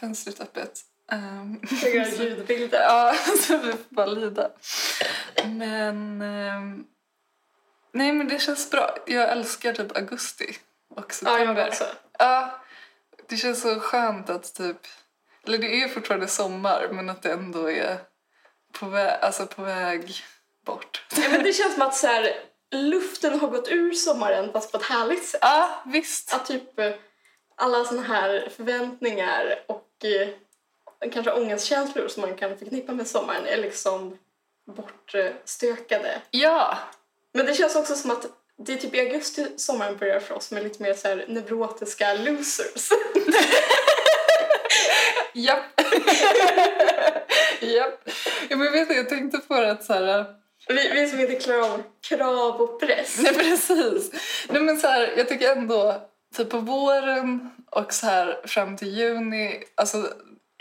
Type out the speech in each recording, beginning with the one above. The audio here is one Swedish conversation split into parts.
Fönstret öppet. Um, Jag gör ljudbilder. ja, så vi får bara lida. Men... ehm, nej, men det känns bra. Jag älskar typ augusti och Ja, september. jag också. Ja, det känns så skönt att typ... Eller det är fortfarande sommar, men att det ändå är på, vä- alltså på väg bort. Ja, men det känns som att så här, luften har gått ur sommaren fast på ett härligt sätt. Ja, visst. Att typ eh, alla såna här förväntningar och kanske ångestkänslor som man kan förknippa med sommaren är liksom bortstökade. Ja, Men det känns också som att det är typ i augusti sommaren börjar för oss med lite mer så här neurotiska losers. japp. japp. Ja, men vet du, jag tänkte på det att så här... Vi, vi som inte klarar av krav och press. Nej, precis. Nej, men så här, jag tycker ändå, typ på våren och så här fram till juni, alltså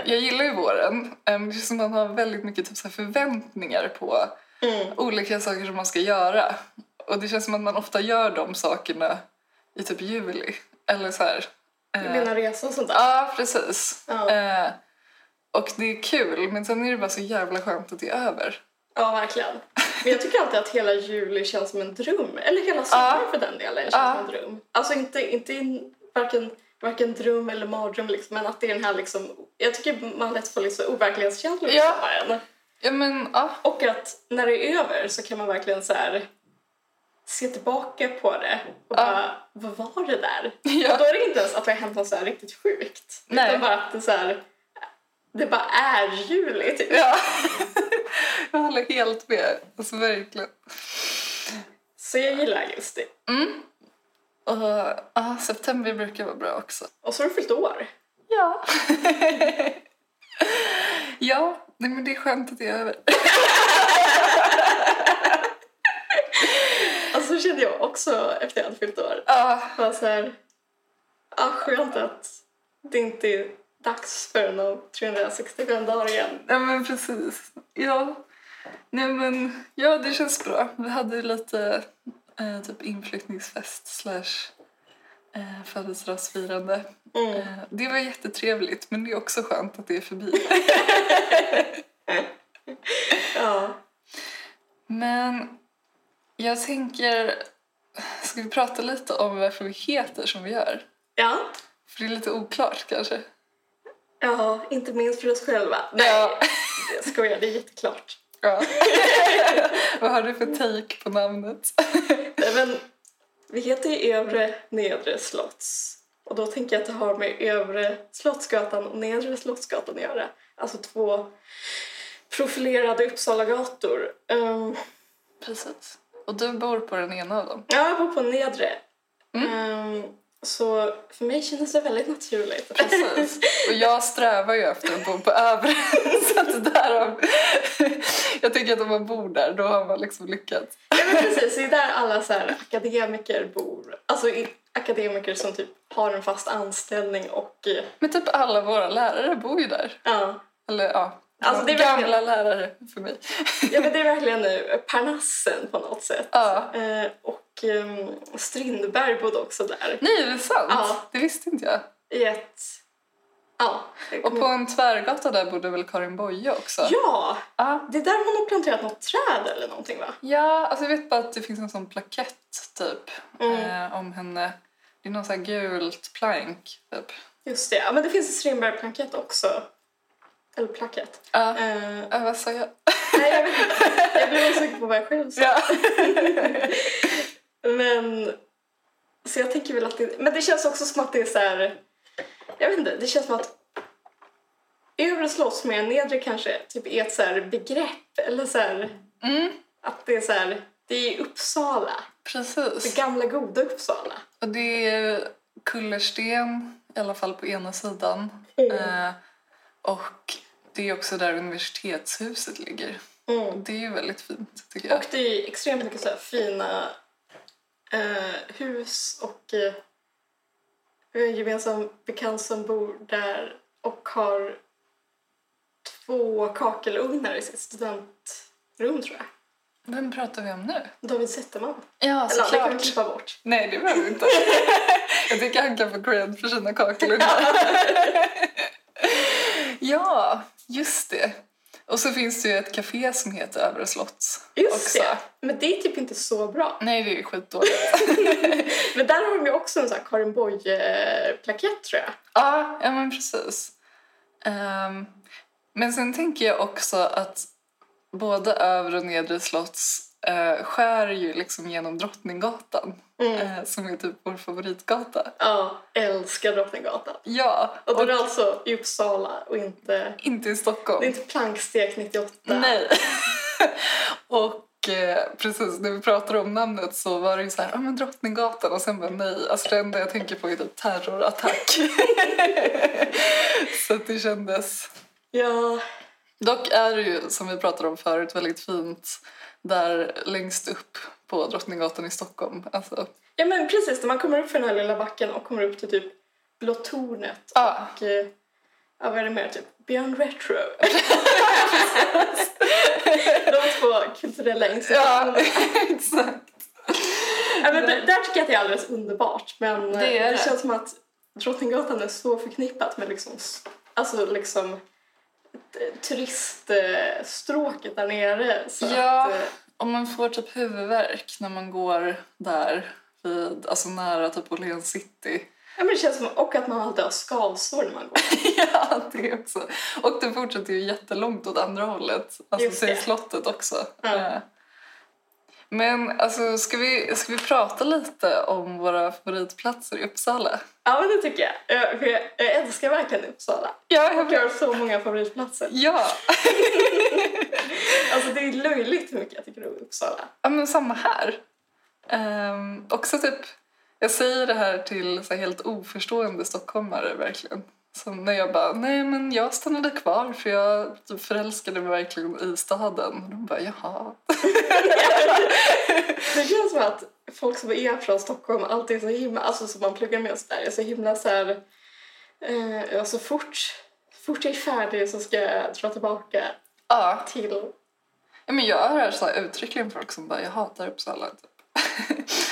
jag gillar ju våren, eh, känns som att man har väldigt mycket typ så förväntningar på Mm. olika saker som man ska göra. Och det känns som att man ofta gör de sakerna i typ juli. Eller så här. Du eh, menar resa och sånt där? Ja, precis. Ja. Eh, och det är kul, men sen är det bara så jävla skönt att det är över. Ja, verkligen. Men jag tycker alltid att hela juli känns som en dröm. Eller hela sommaren Ja. för den delen känns Ja. som en dröm. Alltså inte, inte en, varken, varken dröm eller mardröm liksom, men att det är den här liksom... Jag tycker man lätt får lite overklighetskänslor Ja. sommaren. Ja, men ja. Och att när det är över så kan man verkligen så här se tillbaka på det och bara, vad var det där? Ja. Och då är det inte ens att det har hänt något så här riktigt sjukt. Nej. Utan bara att det så här, det bara är juli typ. ja. jag håller helt med. Alltså verkligen. Så jag gillar augusti. Mm. Och ja, september brukar vara bra också. Och så har du fyllt år. Ja. ja, nej, men det är skönt att det är över. Alltså så kände jag också efter jag hade fyllt år. Ja, så här, ah, skönt att det inte är dags för någon 365 dagar igen. ja men precis. Ja. Nej men, ja det känns bra. Vi hade lite eh, typ inflyttningsfest slash eh, födelsedagsfirande. Mm. Eh, det var jättetrevligt men det är också skönt att det är förbi. Ja. men jag tänker, ska vi prata lite om varför vi heter som vi gör? Ja. För det är lite oklart kanske. Ja, inte minst för oss själva. Nej, Ja. jag skojar, det är jätteklart. Ja. Vad har du för take på namnet? Nej, Men vi heter ju Övre Nedre Slotts. Och då tänker jag att det har med Övre Slottsgatan och Nedre Slottsgatan att göra. Alltså två profilerade Uppsalagator. Um, Precis. Och du bor på den ena av dem? ja, jag bor på Nedre. Mm. Ehm, så för mig kändes det väldigt naturligt. Precis. Och jag strävar ju efter att bo på övre. Så att därav... Jag tycker att om man bor där, då har man liksom lyckats. ja, men precis, det är där alla så här akademiker bor. Alltså akademiker som typ har en fast anställning och Men typ alla våra lärare bor ju där. ja, Eller ja, Alltså, det är gamla lärare för mig. Ja men det är verkligen nu Parnassen på något sätt. Ja. Eh, och um, Strindberg bodde också där. Nej, är det sant? Ja. Det visste inte jag. I ett... Ja. Och på en tvärgata där bodde väl Karin Boye också? Ja! Ja. Det är där hon har planterat något träd eller någonting va? Ja, alltså jag vet bara att det finns en sån plakett typ Mm. eh, om henne. Det är någon sån här gult plank typ. Just det. Ja men det finns en Strindberg-plankett också. Eller plakett. Ja, Eh, ja vad sa jag? nej jag vet inte. Jag blev osäker på vad jag själv sa. Ja. Men Så jag tänker väl att det, men det känns också som att det är så här, jag vet inte, det känns som att övre slotts med nedre kanske typ är ett så här begrepp eller så här, Mm, att det är så här, det är Uppsala, det precis. gamla goda Uppsala. Och det är kullersten, i alla fall på ena sidan. Mm. Eh, och det är också där universitetshuset ligger. Mm. Det är ju väldigt fint tycker jag. Och det är extremt mycket så fina eh, hus och eh, vi har en gemensam bekant som bor där och har två kakelugnar i sitt studentrum tror jag. Vem pratar vi om nu? David Zetterman. Ja, Eller det kan vi såklart. klippa bort. Nej, det behöver vi inte. jag tycker han kan få cred för sina kakelugnar. ja, just det. Och så finns det ju ett café som heter Övre Slotts Just också. det. Men det är typ inte så bra. Nej, det är skitdåligt. Men där har de ju också en sån här Karin Boye-plakett tror jag. Ja, ja men precis. Ehm, men sen tänker jag också att både övre och nedre slotts uh, skär ju liksom genom Drottninggatan eh, som är typ vår favoritgata. Ja, älskar Drottninggatan. Ja, Och då är det alltså i Uppsala och inte, inte i Stockholm. det är inte Plankstek 98. Nej. och eh, precis när vi pratade om namnet så var det ju så här, ja men Drottninggatan och sen bara nej, alltså det enda jag tänker på är typ terrorattack. så det kändes Ja, Dock är det ju, som vi pratade om förut, väldigt fint där längst upp på Drottninggatan i Stockholm. Alltså, ja men precis, när man kommer upp för den här lilla backen och kommer upp till typ Blå tornet ja, och eh, ja, vad är det mer? Typ Beyond Retro. De två kulturella ja, institutionerna. exakt. Ja, men där, där tycker jag att det är alldeles underbart. Men eh, Det det, det. känns som att Drottninggatan är så förknippat med liksom, alltså liksom turiststråket där nere. Så Ja. att, eh, Och man får typ huvudvärk när man går där, vid, alltså nära typ Åhléns city. ja, men det känns som och att man alltid har skavsår när man går. ja, det också. Och den fortsätter ju jättelångt åt andra hållet, alltså till det. slottet också. Ja. Men alltså, ska vi, ska vi prata lite om våra favoritplatser i Uppsala? Ja, men det tycker jag. Jag, för jag, jag älskar verkligen Uppsala. Ja, Och jag har så många favoritplatser. Ja, Alltså det är löjligt hur mycket jag tycker om Uppsala. ja men samma här. Um, också typ, jag säger det här till så här, helt oförstående stockholmare verkligen. Som när jag bara, nej men jag stannade kvar för jag förälskade mig verkligen i staden. Och de bara, jaha. Det känns som att folk som är från Stockholm alltid är så himla, alltså som man pluggar med och sådär, är så himla så här, eh, ja, så fort, fort jag är färdig så ska jag dra tillbaka Ja, till, ja men jag hör så här uttryckligen folk som bara, jag hatar Uppsala. Typ.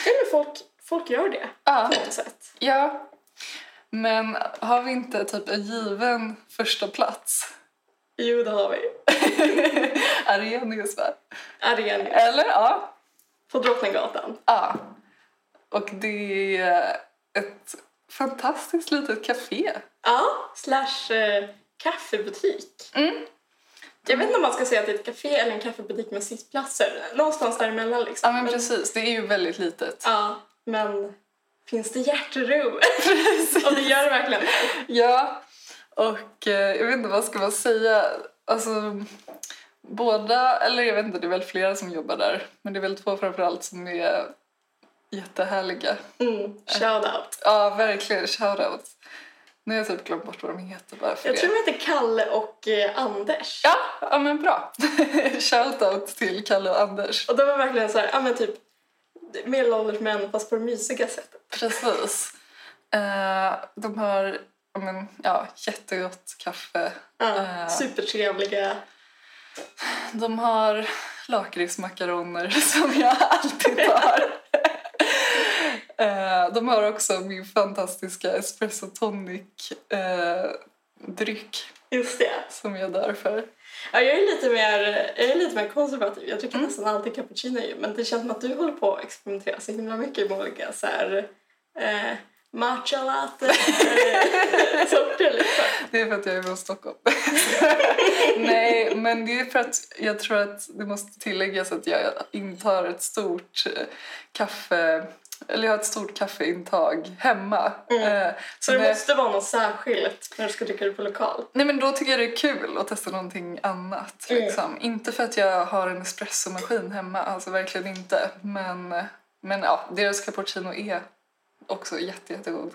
ja men folk, folk gör det Ja. på något sätt. ja, men har vi inte typ en given första plats? Jo, det har vi. Arrhenius va? Arrhenius Eller? Ja. på Drottninggatan. Ja. Och det är ett fantastiskt litet café. Ja, slash eh, kaffebutik. Mm. Jag vet inte om man ska säga att det är ett café eller en kaffebutik med sittplatser. Någonstans däremellan liksom. Ja men precis, det är ju väldigt litet. Ja, men finns det hjärterum? Och det gör det verkligen. Ja, och eh, jag vet inte vad ska man säga. Alltså, båda, eller jag vet inte, det är väl flera som jobbar där. Men det är väl två framförallt som är jättehärliga. Mm, shout out. Ja, verkligen. Shoutout. Nu har jag typ glömt bort vad de heter bara för Jag det. tror de heter Kalle och eh, Anders. Ja, ja men bra. Shoutout till Kalle och Anders. Och de är verkligen så här, ja men typ medelålders män fast på det mysiga sättet. Precis. Eh, de har men, ja, jättegott kaffe. Ja, Eh. Supertrevliga. De har lakritsmakaroner som jag alltid tar. Eh, de har också min fantastiska espresso tonic eh, dryck Just det. som jag dör för. Ja, jag, är lite mer, jag är lite mer konservativ. Jag dricker Mm. nästan alltid cappuccino. Men det känns som att du håller på att experimentera så himla mycket med olika så här, eh, matcha latte eh, sorter liksom. Det är för att jag är från Stockholm. Nej, men det är för att jag tror att det måste tilläggas att jag intar ett stort eh, kaffe eller jag har ett stort kaffeintag hemma. Eh, Så det jag- måste vara något särskilt när du ska dricka det på lokal. Nej men då tycker jag det är kul att testa någonting annat. Mm. Liksom. Inte för att jag har en espressomaskin hemma, alltså verkligen inte. Men, men ja, deras cappuccino är också jätte, jättegod.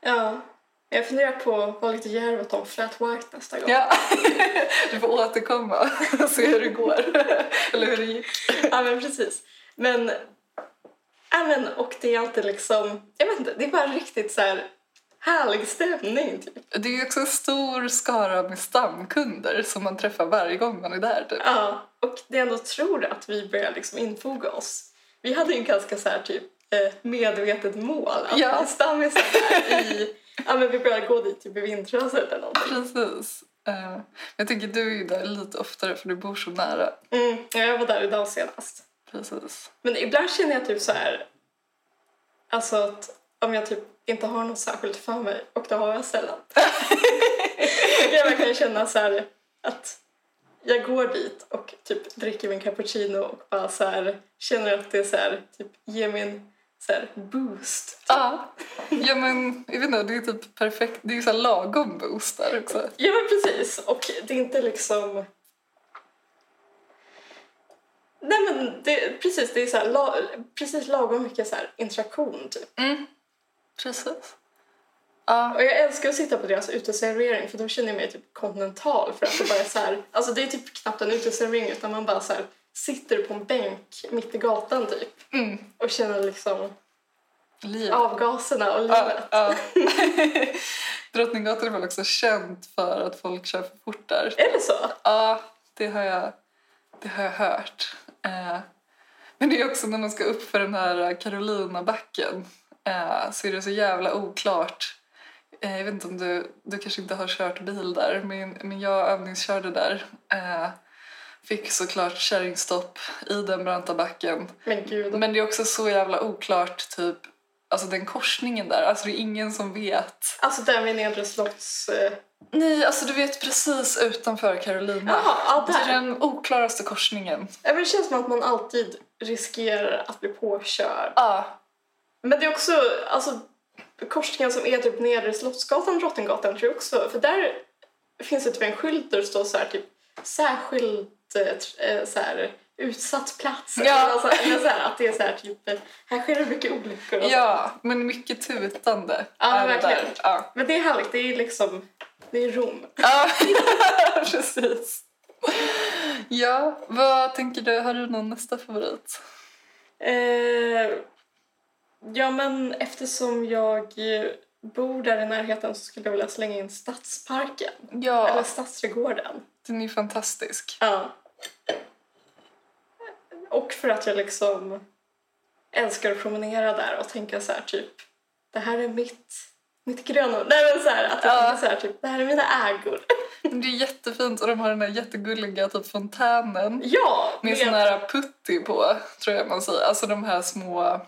Ja. Jag funderar på att vara lite djärv och ta flat white nästa gång. Ja, du får återkomma och se hur det går. Eller hur det gick. Ja, men precis. Men, men, och det är alltid liksom, jag vet inte, det är bara riktigt så här härlig stämning typ. Det är också en stor skara med stamkunder som man träffar varje gång man är där. Typ. Ja, och det ändå tror att vi börjar liksom infoga oss. Vi hade ju en ganska så här typ eh, medvetet mål att Ja. stammisar i, ja men vi börjar gå dit typ i vintras eller någonting. Precis. Eh, jag tänker du är ju där lite oftare för du bor så nära. Mm, ja, jag var där idag senast. Precis. Men ibland känner jag typ så här, alltså att om jag typ inte har något särskilt för mig, och det har jag sällan. Kan jag verkligen känna så här att jag går dit och typ dricker min cappuccino och bara så här känner att det så här, typ ger mig en så här boost. Ja. ja, men jag vet inte, det är typ perfekt. Det är ju så här lagom boost där också. Ja men precis, och det är inte liksom Nej men det, precis, det är så här, la, precis lagom mycket så här interaktion typ. Mm. Precis. Ja. Och jag älskar att sitta på deras uteservering för då känner jag mig typ kontinental för att det bara är så här, alltså det är typ knappt en uteservering utan man bara så här sitter på en bänk mitt i gatan typ Mm. och känner liksom Liv. avgaserna och Ja, livet. ja. Drottninggatan är väl också känt för att folk kör för fort där. Är det så? Ja, det har jag, det har jag hört. Eh, men det är också när man ska upp för den här Carolinabacken eh, så är det så jävla oklart. Eh, jag vet inte om du, du kanske inte har kört bil där, men, men jag övningskörde där. Eh, fick såklart kärringstopp i den branta backen. Men gud. Men det är också så jävla oklart, typ, alltså den korsningen där. Alltså det är ingen som vet. Alltså där vid Nedre Slotts... Nej, alltså du vet precis utanför Carolina. Jaha, ja, Det är den oklaraste korsningen. Ja, men det känns som att man alltid riskerar att bli påkörd. Ja, Men det är också, alltså korsningen som är typ Nedre Slottsgatan, Drottninggatan tror jag också, för där finns det typ en skylt där det står så här typ särskilt eh, eh, så här, utsatt plats. Ja. Alltså, eller så här, att det är så här typ, eh, här sker det mycket olyckor ja, men mycket tutande. Ja, det verkligen. där. Ja. Men det är härligt, det är liksom, det är Rom. ja, precis. Ja, vad tänker du? Har du någon nästa favorit? Eh, ja men eftersom jag eh, bor där i närheten så skulle jag vilja slänga in Stadsparken. Eller Ja, Stadsträdgården. den är fantastisk. Ja. Och för att jag liksom älskar att promenera där och tänka så här typ det här är mitt, mitt gröna... Nej men så här, att jag Ja. så här typ det här är mina ägor. Det är jättefint och de har den här jättegulliga typ fontänen. Ja! Med sån här putti på, tror jag man säger. Alltså de här små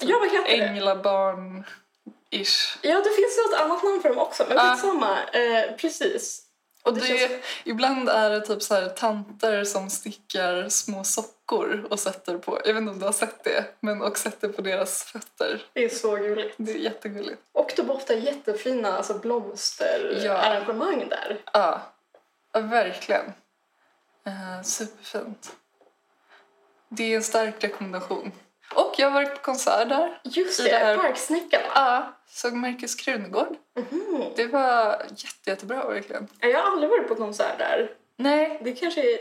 typ Ja, vad heter det? änglabarn-ish. Ja, det finns något annat namn för dem också, men skitsamma. Eh, precis. Och Det det, känns- ibland är det typ så här tanter som stickar små sockor och sätter på, jag vet inte om du har sett det, men och sätter på deras fötter. Det är så gulligt. Det är jättegulligt. Och de har ofta jättefina alltså, blomsterarrangemang där. Ja, ja verkligen. Eh, superfint. Det är en stark rekommendation. Och jag har varit på konsert där. Just det, det Parksnickarna. Ja, såg Marcus Krunegård. Mhm. Det var jätte, jättebra verkligen. Jag har aldrig varit på konsert där. Nej, Det kanske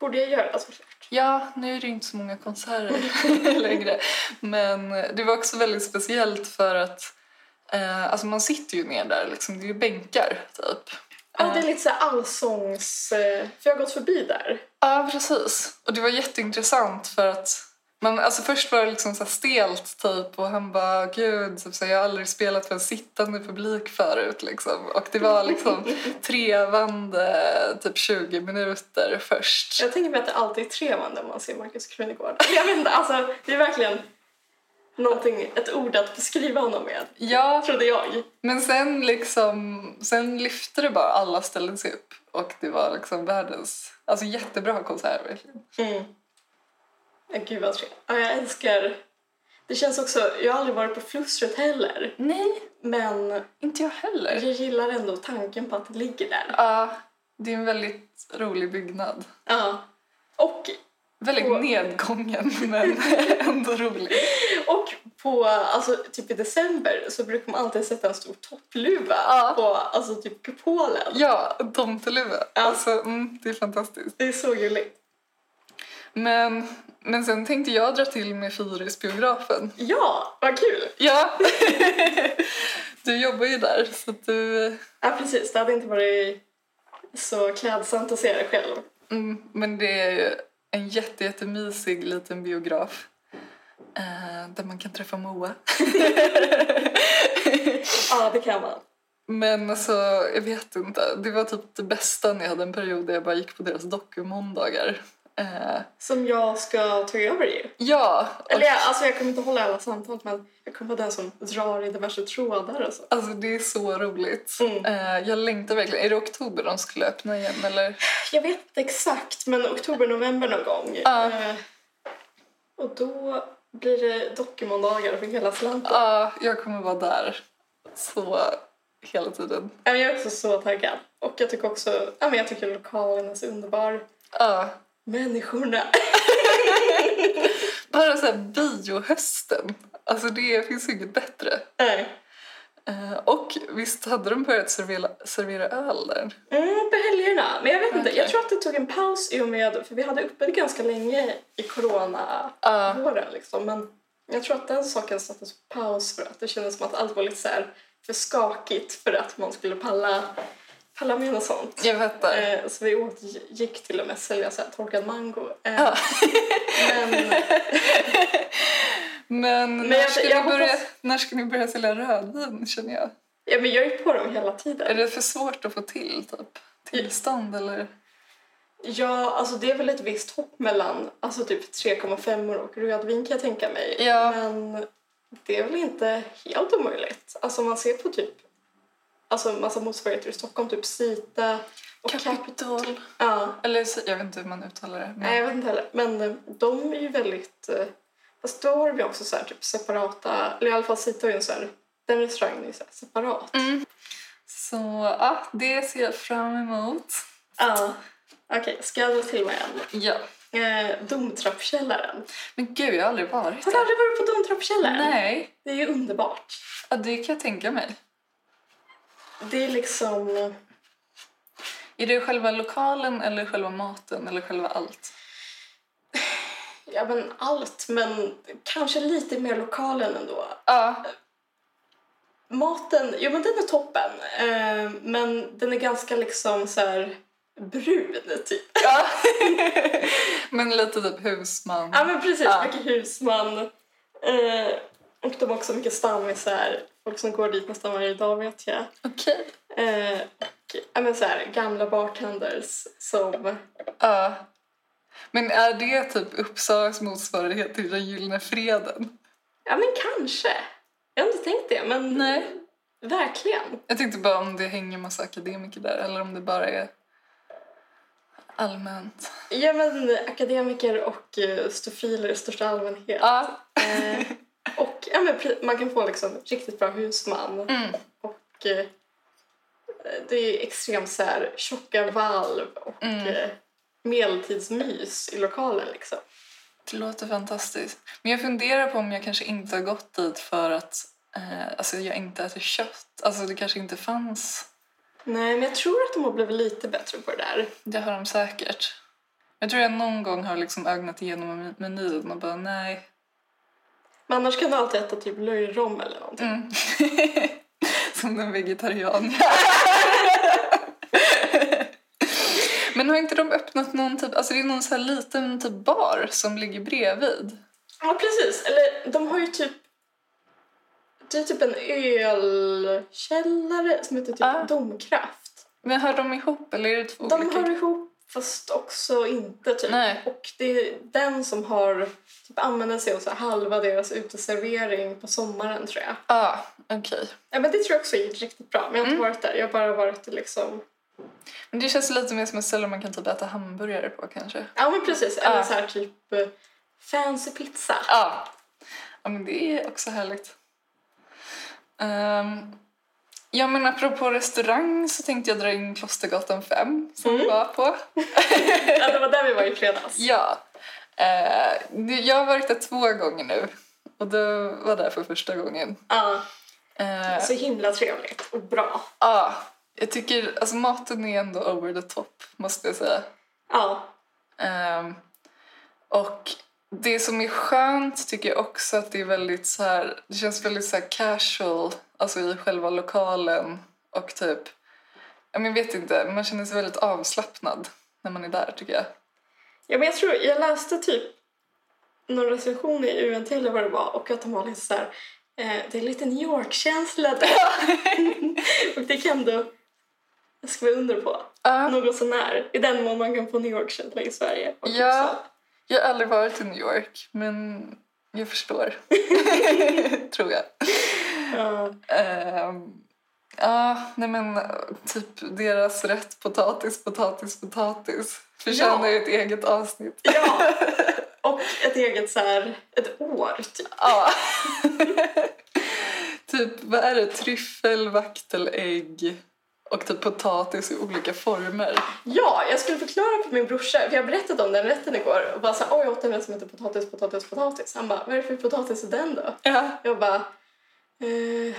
borde jag göra såklart. Ja, nu är det inte så många konserter längre. Men det var också väldigt speciellt för att eh, alltså man sitter ju ner där, liksom. det är ju bänkar typ. Ja, det är lite så allsångs... eh, För jag har gått förbi där. Ja, precis. Och det var jätteintressant för att man, alltså först var det liksom så stelt typ och han bara gud, typ så här, jag har aldrig spelat för en sittande publik förut liksom. Och det var liksom trevande typ 20 minuter först. Jag tänker mig att det alltid är trevande om man ser Markus Krunegård. Jag vet inte, alltså det är verkligen någonting, ett ord att beskriva honom med. Ja, Trodde jag. Men sen liksom, sen lyfte det bara, alla sig upp och det var liksom världens, alltså jättebra konsert verkligen. Mm. Gud vad trevligt. Ja, jag älskar... Det känns också, jag har aldrig varit på Flustret heller. Nej, Men inte jag heller. jag gillar ändå tanken på att det ligger där. Ja, det är en väldigt rolig byggnad. Ja. Och, Väldigt Och- nedgången, men ändå rolig. och på, alltså typ i december så brukar man alltid sätta en stor toppluva Ja. på alltså typ kupolen. Ja, tomteluva. Ja. Alltså, mm, det är fantastiskt. Det är så gulligt. Men, men sen tänkte jag dra till med Fyrisbiografen. Ja, vad kul! Ja! du jobbar ju där, så att du... Ja, precis. Det hade inte varit så klädsamt att se det själv. Mm, men det är ju en jätte, jättemysig liten biograf. Eh, där man kan träffa Moa. Ja, det kan man. Men alltså, jag vet inte. Det var typ det bästa när jag hade en period där jag bara gick på deras dokumåndagar. Eh, Som jag ska ta över ju. ja, Eller jag, alltså jag kommer inte hålla alla samtal men jag kommer vara den som drar i diverse trådar och så. alltså det är så roligt. Mm. Eh, jag längtar verkligen. Är det oktober de skulle öppna igen eller? Jag vet inte exakt men oktober, november någon gång. Eh, och då blir det dokumåndagar för hela slanten. Ja, jag kommer vara där. Så hela tiden. Ja, Jag är också så taggad. Och jag tycker också, ja men jag tycker lokalen är så underbar. Ja. Människorna. Bara så här biohösten. Alltså det finns inget bättre. Nej. Eh, och visst hade de börjat servera, servera öl där? Mm, på helgerna. Men jag vet inte, jag tror att det tog en paus i och med, för vi hade öppet ganska länge i corona Ja. våren liksom. Men jag tror att den saken sattes på paus för att det kändes som att allt var lite så för skakigt för att man skulle palla, palla med något sånt. Jag fattar. Eh, så vi åt, gick till och med sälja så här torkad mango. Eh, Ja. Men Men, Men när, jag- ska jag börja, hoppas- när ska ni börja sälja rödvin känner jag? Ja, men jag är på dem hela Är tiden. det för svårt att få till typ? Tillstånd eller? Ja, alltså det är väl ett visst hopp mellan alltså typ 3,5 och rödvin kan jag tänka mig. Ja. Men det är väl inte helt omöjligt. Alltså man ser på typ alltså massa motsvarigheter i Stockholm, typ Sita och Capital. Ja, Eller jag vet inte hur man uttalar det. Men, nej jag vet inte heller. Men eh, de är ju väldigt... eh, Fast då har ju också så här typ separata, eller i alla fall Sita är ju en så här, den restaurangen är ju så här separat. Mm. Så ja, det ser jag fram emot. Ja. Okej, ska jag dra till med en? Ja. Eh, domtrappkällaren. Men gud, jag har aldrig varit Har du där. aldrig varit på domtrappkällaren? Nej, Det är ju underbart. ja, det kan jag tänka mig. Det är liksom... Är det själva lokalen eller själva maten eller själva allt? Ja, men allt, men kanske lite mer lokalen ändå. Ja, Maten, jo men den är toppen. Eh, men den är ganska liksom så här brun typ. ja. men lite typ husman. Ja men precis, Ja. mycket husman. Eh, och de har också mycket stammisar. Folk som går dit nästan varje dag vet jag. Okej. Eh, och men så här, gamla bartenders som... Ja. Men är det typ Uppsalas motsvarighet till den gyllene freden? Ja men kanske. Jag har inte tänkt det men Nej. verkligen. Jag tänkte bara om det hänger massa akademiker där eller om det bara är allmänt. Ja men akademiker och uh, stofiler i största allmänhet. Ja. Eh, och ja, men, man kan få liksom riktigt bra husman. Mm. Och eh, det är extremt så här tjocka valv och Mm. eh, medeltidsmys i lokalen liksom. Det låter fantastiskt. Men jag funderar på om jag kanske inte har gått dit för att eh, alltså jag inte äter kött. Alltså det kanske inte fanns. Nej men jag tror att de har blivit lite bättre på det där. Det har de säkert. Jag tror jag någon gång har liksom ögnat igenom menyn och bara nej. Men annars kan du alltid äta typ löjrom eller någonting. Mm. Som den vegetarian. Men har inte de öppnat någon typ, alltså det är någon så här liten typ bar som ligger bredvid? Ja precis, eller de har ju typ det är typ en ölkällare som heter typ Ah. Domkraft. Men hör de ihop eller är det två De olika? hör ihop fast också inte typ. Nej. Och det är den som har typ använder sig av så halva deras uteservering på sommaren tror jag. Ja, ah, okej. Ja men det tror jag också gick riktigt bra. Men jag har inte Mm. varit där. Jag har bara varit liksom... Men det känns lite mer som ett ställe man kan typ äta hamburgare på kanske. Ja men precis. Eller Ja. så här typ fancy pizza. Ja. Ja, men det är också härligt. Um, ja, men apropå restaurang så tänkte jag dra in Klostergatan 5 som vi var på. Ja, det var där vi var i fredags. Ja. Eh, jag har varit där två gånger nu och du var där för första gången. Ja, Eh, så himla trevligt och bra. Ja, jag tycker alltså maten är ändå over the top måste jag säga. Ja, Ehm, och det som är skönt tycker jag också att det är väldigt så här, det känns väldigt så här casual, alltså i själva lokalen och typ, jag vet inte, man känner sig väldigt avslappnad när man är där tycker jag. Ja, men jag tror, jag läste typ någon recension i UNT eller vad det var och att de var lite så här, eh, det är lite New York-känsla där. och det kan du skriva under på. Ja, Något sånär. I den mån man kan få New York-känsla i Sverige. Och Ja. Uppsala. jag har aldrig varit i New York men jag förstår, tror jag. Ja. Ehm, ja, nej men typ deras rätt potatis, potatis, potatis förtjänar Ja. ju ett eget avsnitt. ja. Och ett eget så här, ett år typ. Ja. typ, vad är det? Tryffel, vaktelägg och typ potatis i olika former. Ja, jag skulle förklara för min brorsa, för jag berättade om den rätten igår och bara så här, jag åt en rätt som heter potatis, potatis, potatis. Han bara, vad är det för potatis i den då? Ja. Jag bara, eh,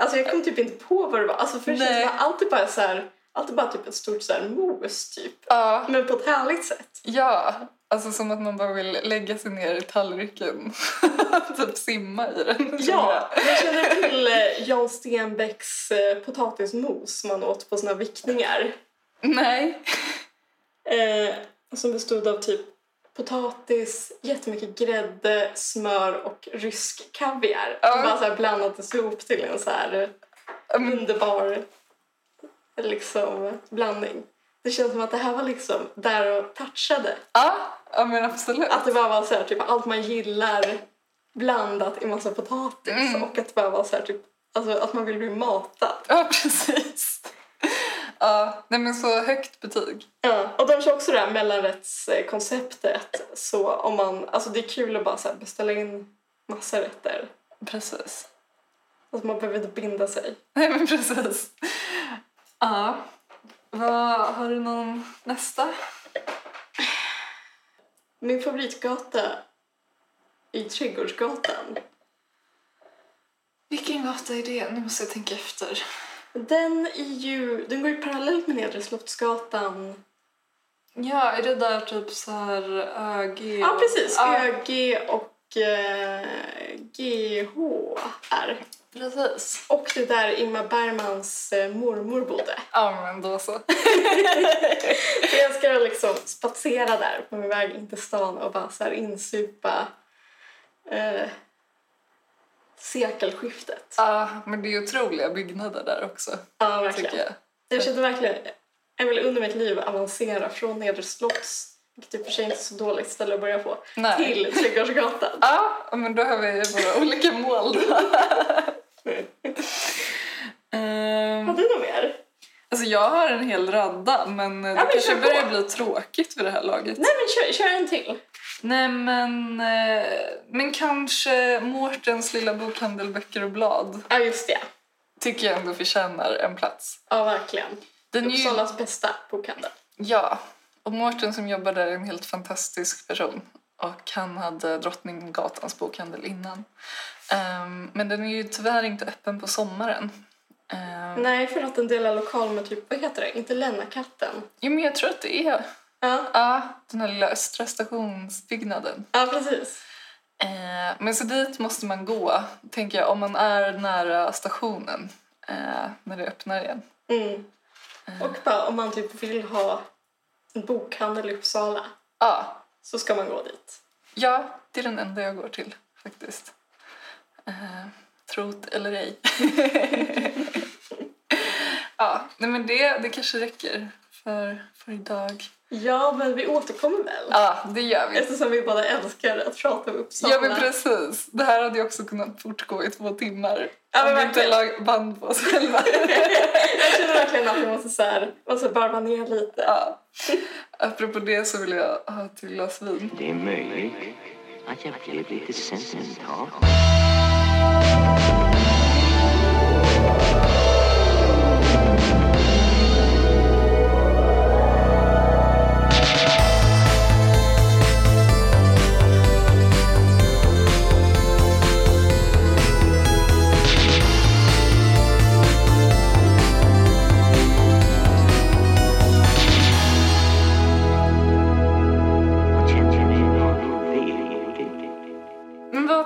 alltså jag kom typ inte på vad det var. Alltså för det känns som allt är bara så här, allt är bara typ ett stort så här mos typ. Ja. Men på ett härligt sätt. ja, alltså som att man bara vill lägga sig ner i tallriken typ simma i den. Ja, jag. känner till eh, Jan Stenbecks eh, potatismos som man åt på såna vickningar. Nej. Eh, som bestod av typ potatis, jättemycket grädde, smör och rysk kaviar. Som bara så här blandades ihop till en så här Men- underbar liksom, blandning. Det känns som att det här var liksom där och touchade. Ja, ja men absolut. Att det bara var så här, typ allt man gillar blandat i massa potatis Mm. och att det bara var så här, typ, alltså, att man vill bli matad. Ja, precis. Ja, nej men så högt betyg. Ja, och de kör också det här mellanrättskonceptet. Så om man, alltså det är kul att bara så beställa in massa rätter. Precis. Alltså man behöver inte binda sig. Nej men precis. Ja. Vad, har du någon nästa? Min favoritgata i Trädgårdsgatan. Vilken gata är det? Nu måste jag tänka efter. Den, är ju, den går ju parallellt med Nedre Slottsgatan. Ja, är det där typ så här ÖG? Ja, precis. ÖG och eh, GH är. precis. Och det är där Ingmar Bergmans eh, mormor bodde. Ja, men då så. Så jag ska liksom spatsera där på min väg in till stan och bara så här insupa eh, sekelskiftet. Ja, men det är otroliga byggnader där också, Ja, tycker verkligen. jag. Jag kände verkligen, jag vill under mitt liv avancera från Nedre Slotts, vilket i och för sig inte är så dåligt ställe att börja på, Nej. till Trädgårdsgatan. Ja, men då har vi våra olika mål då. Ehm, Har du något mer? Alltså jag har en hel radda, men det men kanske kör på. börjar bli tråkigt för det här laget. Nej men kör, kör en till. Nej, men, eh, men kanske Mårtens lilla bokhandel Böcker och blad Ja just det. tycker jag ändå förtjänar en plats. Ja verkligen. Den är ju, Uppsalas bästa bokhandel. ja, och Mårten som jobbar där är en helt fantastisk person. Och han hade Drottninggatans bokhandel innan. Ehm, men den är ju tyvärr inte öppen på sommaren. Ehm, Nej för att den delar lokal med typ, vad heter det? Inte Lennakatten. jo, men jag tror att det är Ja, ja, den här lilla Östra stationsbyggnaden. ja precis. Eh, men så dit måste man gå, tänker jag, om man är nära stationen eh, när det öppnar igen. Mm. Och bara om man typ vill ha en bokhandel i Uppsala Ja, så ska man gå dit. ja, det är den enda jag går till faktiskt. Trot eller ej. ja, nej men det, det kanske räcker för, för idag. Ja, men vi återkommer väl? Ja, det gör vi. Eftersom vi båda älskar att prata om Uppsala. Ja men precis. Det här hade ju också kunnat fortgå i två timmar. Ja, men om vi inte lag band på oss själva. Jag känner verkligen att vi måste, så här, måste varva ner lite. ja. Apropå det så vill jag ha ett till glas vin. Det är möjligt att jag blev lite sentimental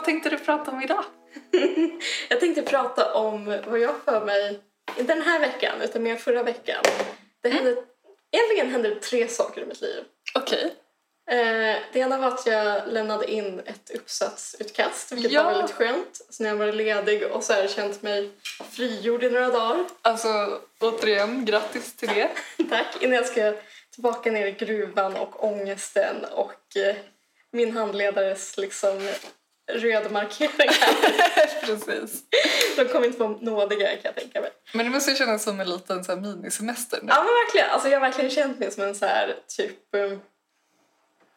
tänkte du prata om idag? Jag tänkte prata om vad jag för mig, inte den här veckan utan mer förra veckan. Det hände, Egentligen hände tre saker i mitt liv. Okej. Eh, det ena var att jag lämnade in ett uppsatsutkast, vilket Ja. var väldigt skönt. Så när jag var ledig och så här känt mig frigjord i några dagar. Alltså, återigen, grattis till det. Tack. Innan jag ska tillbaka ner i gruvan och ångesten och eh, min handledares liksom rödmarkeringar. Precis. De kommer inte vara nådiga kan jag tänka mig. Men det måste ju kännas som en liten så här, minisemester nu. Ja men verkligen. Alltså, jag har verkligen känt mig som en så här typ um,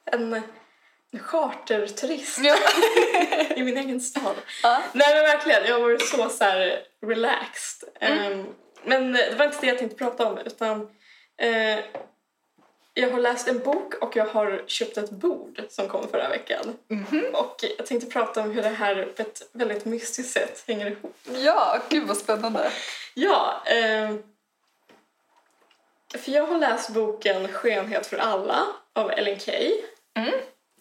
en, charterturist Ja. i min egen stad. Ja. Nej men verkligen, jag varit så, så här relaxed. Ehm, men det var inte det jag tänkte prata om utan eh, jag har läst en bok och jag har köpt ett bord som kom förra veckan. Och jag tänkte prata om hur det här på ett väldigt mystiskt sätt hänger ihop. ja, gud vad spännande. Ja, ehm, för jag har läst boken Skönhet för alla av Ellen Key. Mm.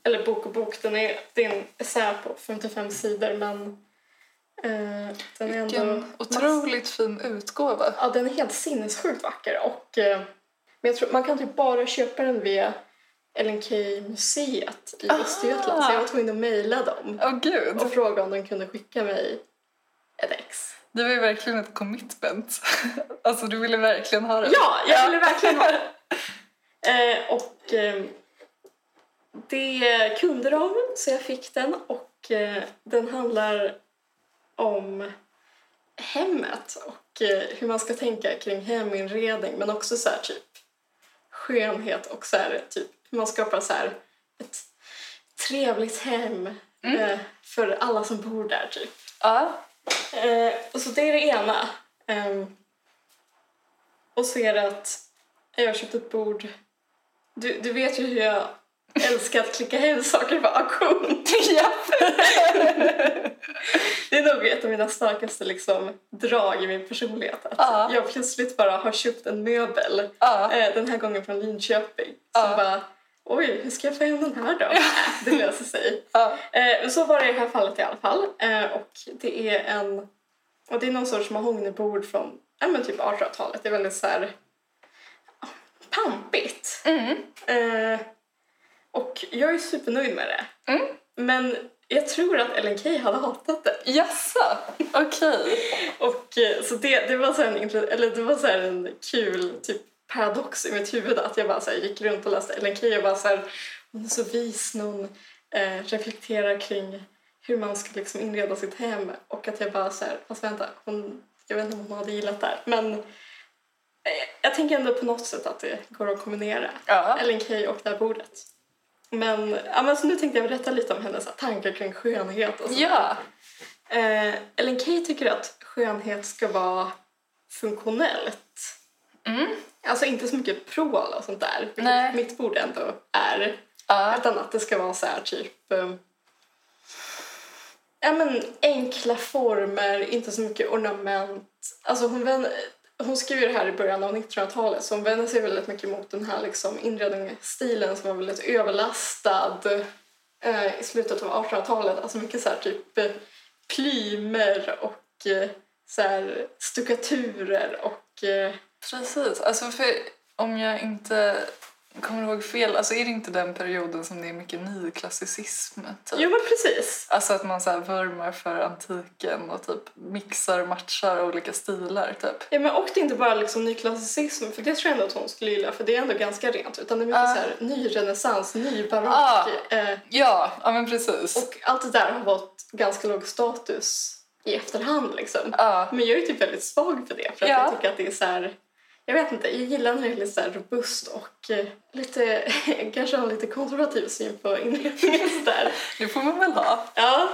Eller bok och bok, den är, det är en essä på 55 sidor men eh, den är ändå... Vilken otroligt fin utgåva. Ja, den är helt sinnessjukt vacker och eh, men jag tror, man kan typ bara köpa den via Ellen Key museet i Ah. Östergötland så jag var tvungen att mejla dem Åh gud. och fråga om de kunde skicka mig ett ex. Det var ju verkligen ett commitment. Alltså du ville verkligen ha det. Ja, jag ville verkligen ha det. Eh, och eh, det kunde de, så jag fick den. Och eh, den handlar om hemmet och eh, hur man ska tänka kring heminredning men också så här typ skönhet och så här, typ hur man skapar så här ett trevligt hem eh, för alla som bor där typ. Ja. Eh, och så det är det ena. Ehm, och så är det att jag har köpt ett bord. Du, du vet ju hur jag älskar att klicka hem saker på auktion. Det är nog ett av mina starkaste liksom, drag i min personlighet. Att Ja. jag plötsligt bara har köpt en möbel, Ja. eh, den här gången från Linköping. Ja. Som bara, oj, hur ska jag få hem den här då? Det löser sig. Ja. Eh, så var det i det här fallet i alla fall. Eh, och det är en... Och det är någon sorts mahognybord från ja, men typ 1800-talet. Det är väldigt så här... pampigt. Mm. Eh, och jag är supernöjd med det. Mm. Men jag tror att Ellen Key hade hatat det. Jaså? Okej. Och eh, så det, det var så en, eller det var så en kul typ paradox i mitt huvud att jag bara så här gick runt och läste Ellen Key och bara så här, hon är så vis när hon eh, reflekterar kring hur man ska liksom inreda sitt hem och att jag bara så här, fast vänta, hon, jag vet inte om hon hade gillat det här men eh, jag tänker ändå på något sätt att det går att kombinera Ja. Ellen Key och det här bordet. Men, ja, men så nu tänkte jag berätta lite om hennes tankar kring skönhet och. Ja. Eh, Ellen Key tycker att skönhet ska vara funktionellt. Mm. Alltså inte så mycket prål och sånt där, vilket Nej. mitt bord ändå är. Ja. Utan att det ska vara så här typ... eh, ja men enkla former, inte så mycket ornament. Alltså hon, hon skriver det här i början av 1900-talet så hon vänder sig väldigt mycket mot den här liksom inredningsstilen som var väldigt överlastad eh, i slutet av 1800-talet. Alltså mycket så här typ eh, plymer och eh, så här stuckaturer och eh, Precis. Alltså för om jag inte kommer ihåg fel, alltså är det inte den perioden som det är mycket nyklassicism? Typ? Jo men precis. Alltså att man så här vurmar för antiken och typ mixar och matchar olika stilar typ. Ja, men och det är inte bara liksom nyklassicism, för det tror jag ändå att hon skulle gilla, för det är ändå ganska rent. Utan det är mycket Ja. så här ny renässans, ny barock. Ja. Eh, Ja, ja men precis. och allt det där har fått ganska låg status i efterhand liksom. ja. Men jag är typ väldigt svag för det, för att Ja. jag tycker att det är så här... jag vet inte, jag gillar när det är lite så robust och eh, lite, kanske har lite konservativ syn på inredningen sådär. Det får man väl ha. Ja,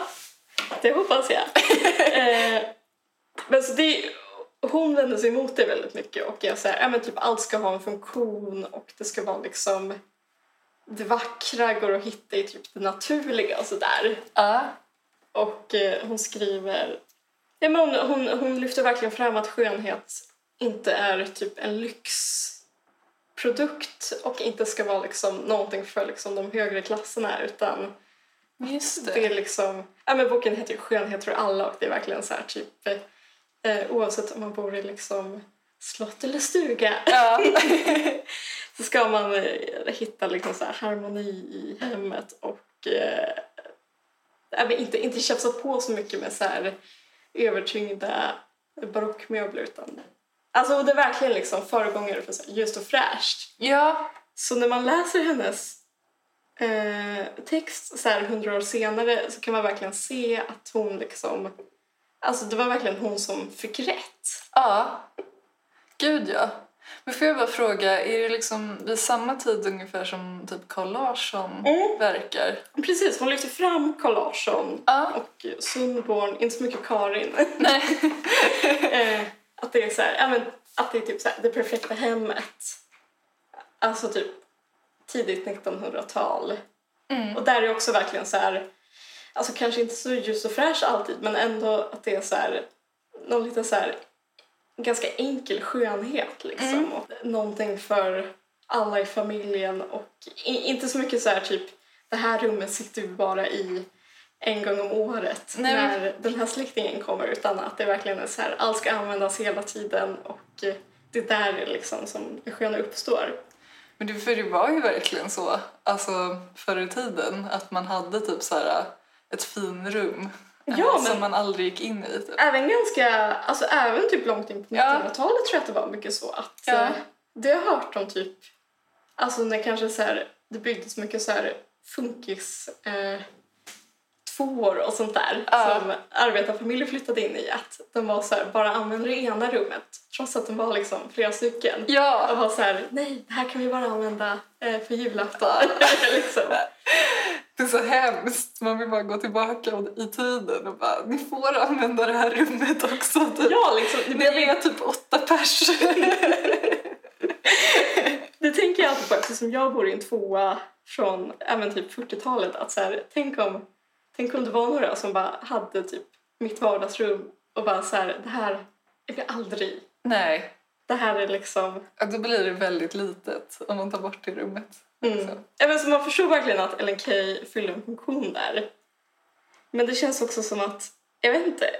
det hoppas jag. eh, men så det, hon vänder sig emot det väldigt mycket och jag säger, ja men typ allt ska ha en funktion och det ska vara liksom det vackra går att hitta i typ det naturliga och sådär. Ja. Och eh, hon skriver... Ja, men hon, hon, hon lyfter verkligen fram att skönhet inte är typ en lyxprodukt och inte ska vara liksom någonting för liksom de högre klasserna utan Just det det. är liksom... Ja, men boken heter ju Skönhet för alla och det är verkligen så här typ eh, oavsett om man bor i liksom slott eller stuga Ja. så ska man eh, hitta liksom så här harmoni i hemmet och eh, inte, inte tjafsa på så mycket med så här övertyngda barockmöbler utan alltså det är verkligen liksom föregångare för så här ljust och fräscht. ja. Så när man läser hennes eh, text så här hundra år senare så kan man verkligen se att hon liksom alltså det var verkligen hon som fick rätt. Ja. Gud, ja. Men får jag bara fråga, är det liksom vid samma tid ungefär som typ Carl Larsson Mm. verkar? Precis, hon lyfter fram Carl Larsson Ja. och Sundborn, inte så mycket Karin. Nej. att det är så här, ja, men, att det är typ så här, det perfekta hemmet. Alltså typ tidigt 1900-tal. Mm. Och där är också verkligen så här, alltså kanske inte så ljus och fräsch alltid men ändå att det är så här, någon lite så här ganska enkel skönhet liksom. Mm. Och någonting för alla i familjen och inte så mycket så här typ det här rummet sitter vi bara i en gång om året Nej, men- när den här släktingen kommer utan att det verkligen är så här allt ska användas hela tiden och det är där liksom som det sköna uppstår. Men det, för det var ju verkligen så, alltså förr i tiden, att man hade typ så här ett finrum eh, Ja, som man aldrig gick in i. Typ. Även ganska, alltså även typ långt in på Ja. 1900-talet tror jag att det var mycket så att Ja. eh, det har jag hört om typ, alltså när kanske så här, det byggdes mycket så här funkis eh, tvåor och sånt där Ja. som arbetarfamiljer flyttade in i att de var så här, bara använde det ena rummet trots att de var liksom flera stycken. Och Ja, var så här, nej det här kan vi bara använda eh, för julafton. liksom. det är så hemskt. Man vill bara gå tillbaka i tiden och bara, ni får använda det här rummet också. Typ. Ja, liksom, det blev är typ åtta pers. Det tänker jag alltid på eftersom jag bor i en tvåa från ja, men typ 40-talet. Att så här, tänk, om, tänk om det var några som bara hade typ mitt vardagsrum och bara så här, det här är vi aldrig. Nej, Det här är liksom... ja, då blir det väldigt litet om man tar bort det rummet. Mm. Så. Men så man förstår verkligen att Ellen Key fyller en funktion där. Men det känns också som att, jag vet inte.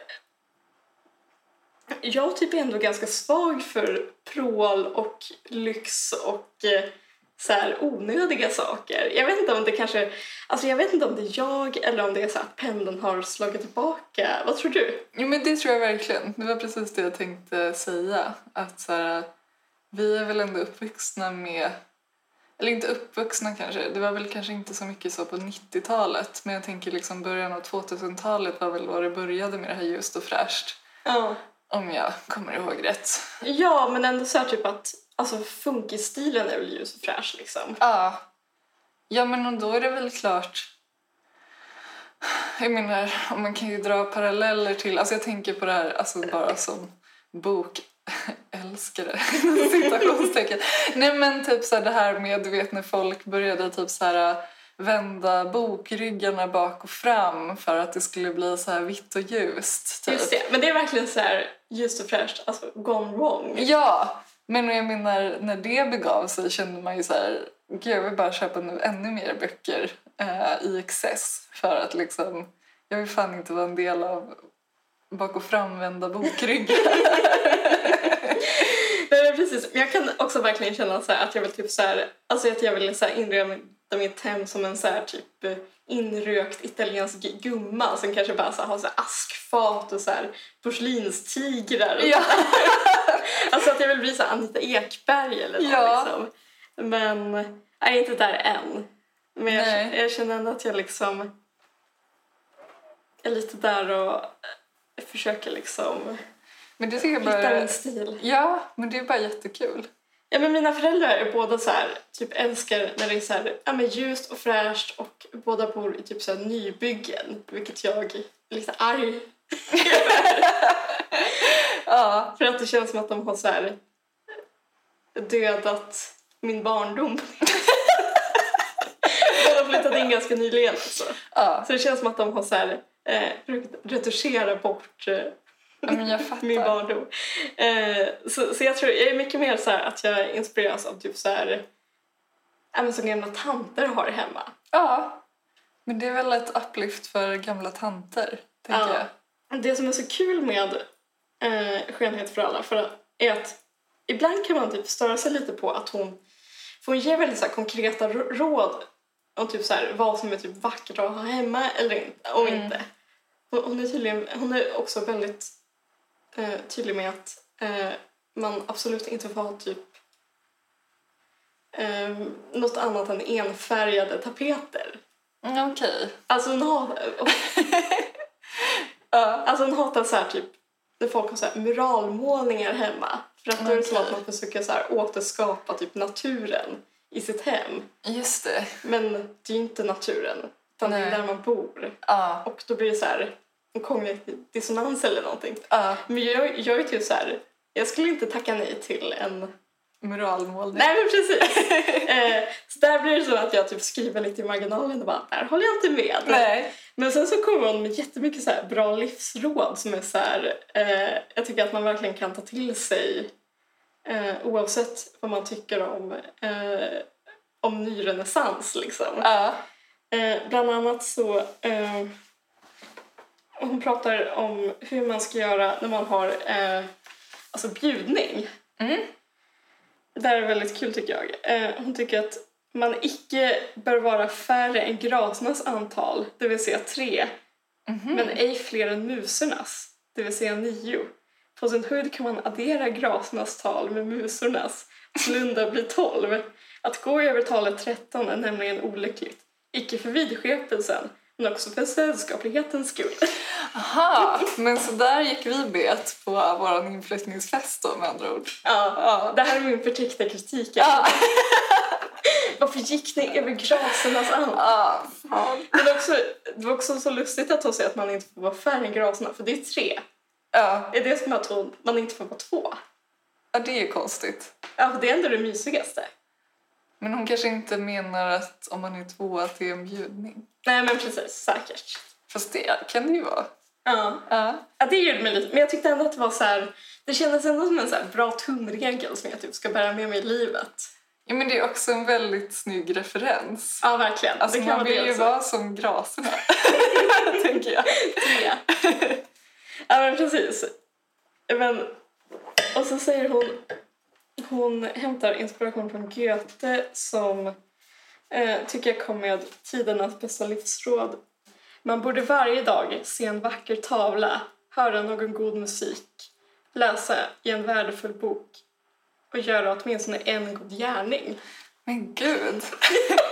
Jag typ är ändå ganska svag för prål och lyx och eh, så här onödiga saker. Jag vet inte om det kanske, alltså jag vet inte om det är jag eller om det är så att pendeln har slagit tillbaka. Vad tror du? Jo men det tror jag verkligen. Det var precis det jag tänkte säga. Att så här, vi är väl ändå uppvuxna med, eller inte uppvuxna kanske, det var väl kanske inte så mycket så på 90-talet. Men jag tänker liksom början av 2000-talet var väl då det började med det här ljust och fräscht. Ja. Om jag kommer ihåg rätt. Ja, men ändå så här typ att alltså funkisstilen är väl ljus och fräsch liksom. Ja. Ja men och då är det väl klart. Jag menar, om man kan ju dra paralleller till, alltså jag tänker på det här alltså bara som bokälskare, citationstecken. Nej men typ så här det här med, du vet när folk började typ så här vända bokryggarna bak och fram för att det skulle bli så här vitt och ljust. Typ. Just det, men det är verkligen så här ljust och fräscht, alltså gone wrong. Ja, men jag menar när det begav sig kände man ju så här, gud jag vill bara köpa nu ännu mer böcker eh, i excess för att liksom, jag vill fan inte vara en del av bak och framvända bokryggar. Nej, men precis. Jag kan också verkligen känna så här att jag vill typ så här, alltså att jag vill så här inreda mitt hem som en så här typ eh, inrökt italiensk gumma som kanske bara så har så askfat och så här porslinstigrar. ja. Alltså att jag vill bli så Anita Ekberg eller något Ja. liksom. Men jag är inte där än. Men jag, jag känner ändå att jag liksom är lite där och eh, försöker liksom Men det tycker jag bara... en stil. Ja, men det är bara jättekul. Ja, men mina föräldrar är båda så här, typ älskar när det är så här, ja, men ljust och fräscht och båda bor i typ så här nybyggen, vilket jag är lite arg Ja, för att det känns som att de har så här dödat min barndom. de har flyttat in ganska nyligen alltså. ja. Så det känns som att de har så här, eh, försökt retuschera bort eh, men jag fattar. min barndom. Eh, så, så jag tror, jag är mycket mer så här att jag inspireras av typ så här, men som gamla tanter har hemma. Ja, men det är väl ett uplift för gamla tanter, tänker Ja. jag. Det som är så kul med eh, Skönhet för alla för att, är att ibland kan man typ störa sig lite på att hon, för hon ger väldigt så konkreta råd om typ så här, vad som är typ vackert att ha hemma eller inte, och Mm. inte. Hon, hon, är tydligen, hon är också väldigt eh, tydlig med att eh, man absolut inte får ha typ eh, något annat än enfärgade tapeter. Mm, Okej. Alltså hon, Ja. alltså hon hatar så här typ när folk har så här muralmålningar hemma. För att då är det som att man försöker så här återskapa typ naturen i sitt hem. Just det. Men det är ju inte naturen, utan det är Nej. där man bor. Ja. Och då blir det så här en kognitiv dissonans eller någonting. Ja. Men jag, jag är typ så här, jag skulle inte tacka nej till en... Muralmålning. Nej men precis! eh, så där blir det så att jag typ skriver lite i marginalen och bara, där håller jag inte med. Nej. Men sen så kommer hon med jättemycket så bra livsråd som är så här, eh, jag tycker att man verkligen kan ta till sig eh, oavsett vad man tycker om, eh, om ny renässans liksom. Eh, bland annat så eh, hon pratar om hur man ska göra när man har eh, alltså bjudning. Mm. Det här är väldigt kul tycker jag. Eh, hon tycker att man icke bör vara färre än grasernas antal, det vill säga tre, Mhm. men ej fler än musornas, det vill säga nio. På sin höjd kan man addera grasernas tal med musornas, sålunda blir tolv. Att gå över talet 13 är nämligen olyckligt. Icke för vidskepelsen, men också för sällskaplighetens skull. Aha, men så där gick vi bet på vår inflyttningsfest då med andra ord. Ja, Ja. det här är min förtäckta kritik. Ja. Varför gick ni över grasernas antal? Ja, fan. Men det, var också, det var också så lustigt att hon säger att man inte får vara färre än graserna, för det är tre. Ja. Är det som att hon, man inte får vara två? ja, det är ju konstigt. Ja, för det är ändå det mysigaste. Men hon kanske inte menar att om man är två att det är en bjudning. Nej, men precis. Säkert. Fast det kan det ju vara. Ja. Ja. ja, det gjorde mig lite... Men jag tyckte ändå att det var så här... Det kändes ändå som en så bra tumregel som jag typ ska bära med mig i livet. ja, men det är också en väldigt snygg referens. Ja, verkligen. Alltså det kan man vara vill det ju vara som graserna, tänker jag. Ja. ja, men precis. Men, och så säger hon... Hon hämtar inspiration från Goethe som eh, tycker jag kom med tidernas bästa livsråd. Man borde varje dag se en vacker tavla, höra någon god musik, läsa i en värdefull bok och göra åtminstone en god gärning. Men gud,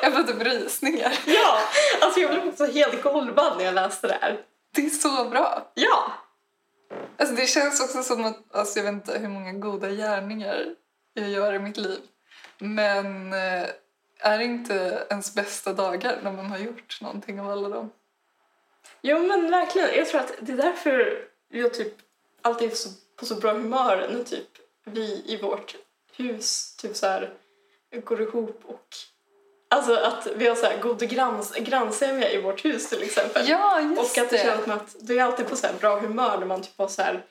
jag får typ rysningar. Ja, alltså jag blev också helt golvad när jag läste det här. Det är så bra. Ja, Alltså det känns också som att, alltså jag vet inte hur många goda gärningar jag gör i mitt liv. Men eh, är det inte ens bästa dagar när man har gjort någonting av alla dem? Jo men verkligen. Jag tror att det är därför jag typ alltid är så, på så bra humör när typ vi i vårt hus typ så här går ihop och Alltså att vi har så här god granns, grannsämja i vårt hus till exempel. Ja, just och att det känns som att du är alltid på så här bra humör när man typ har så här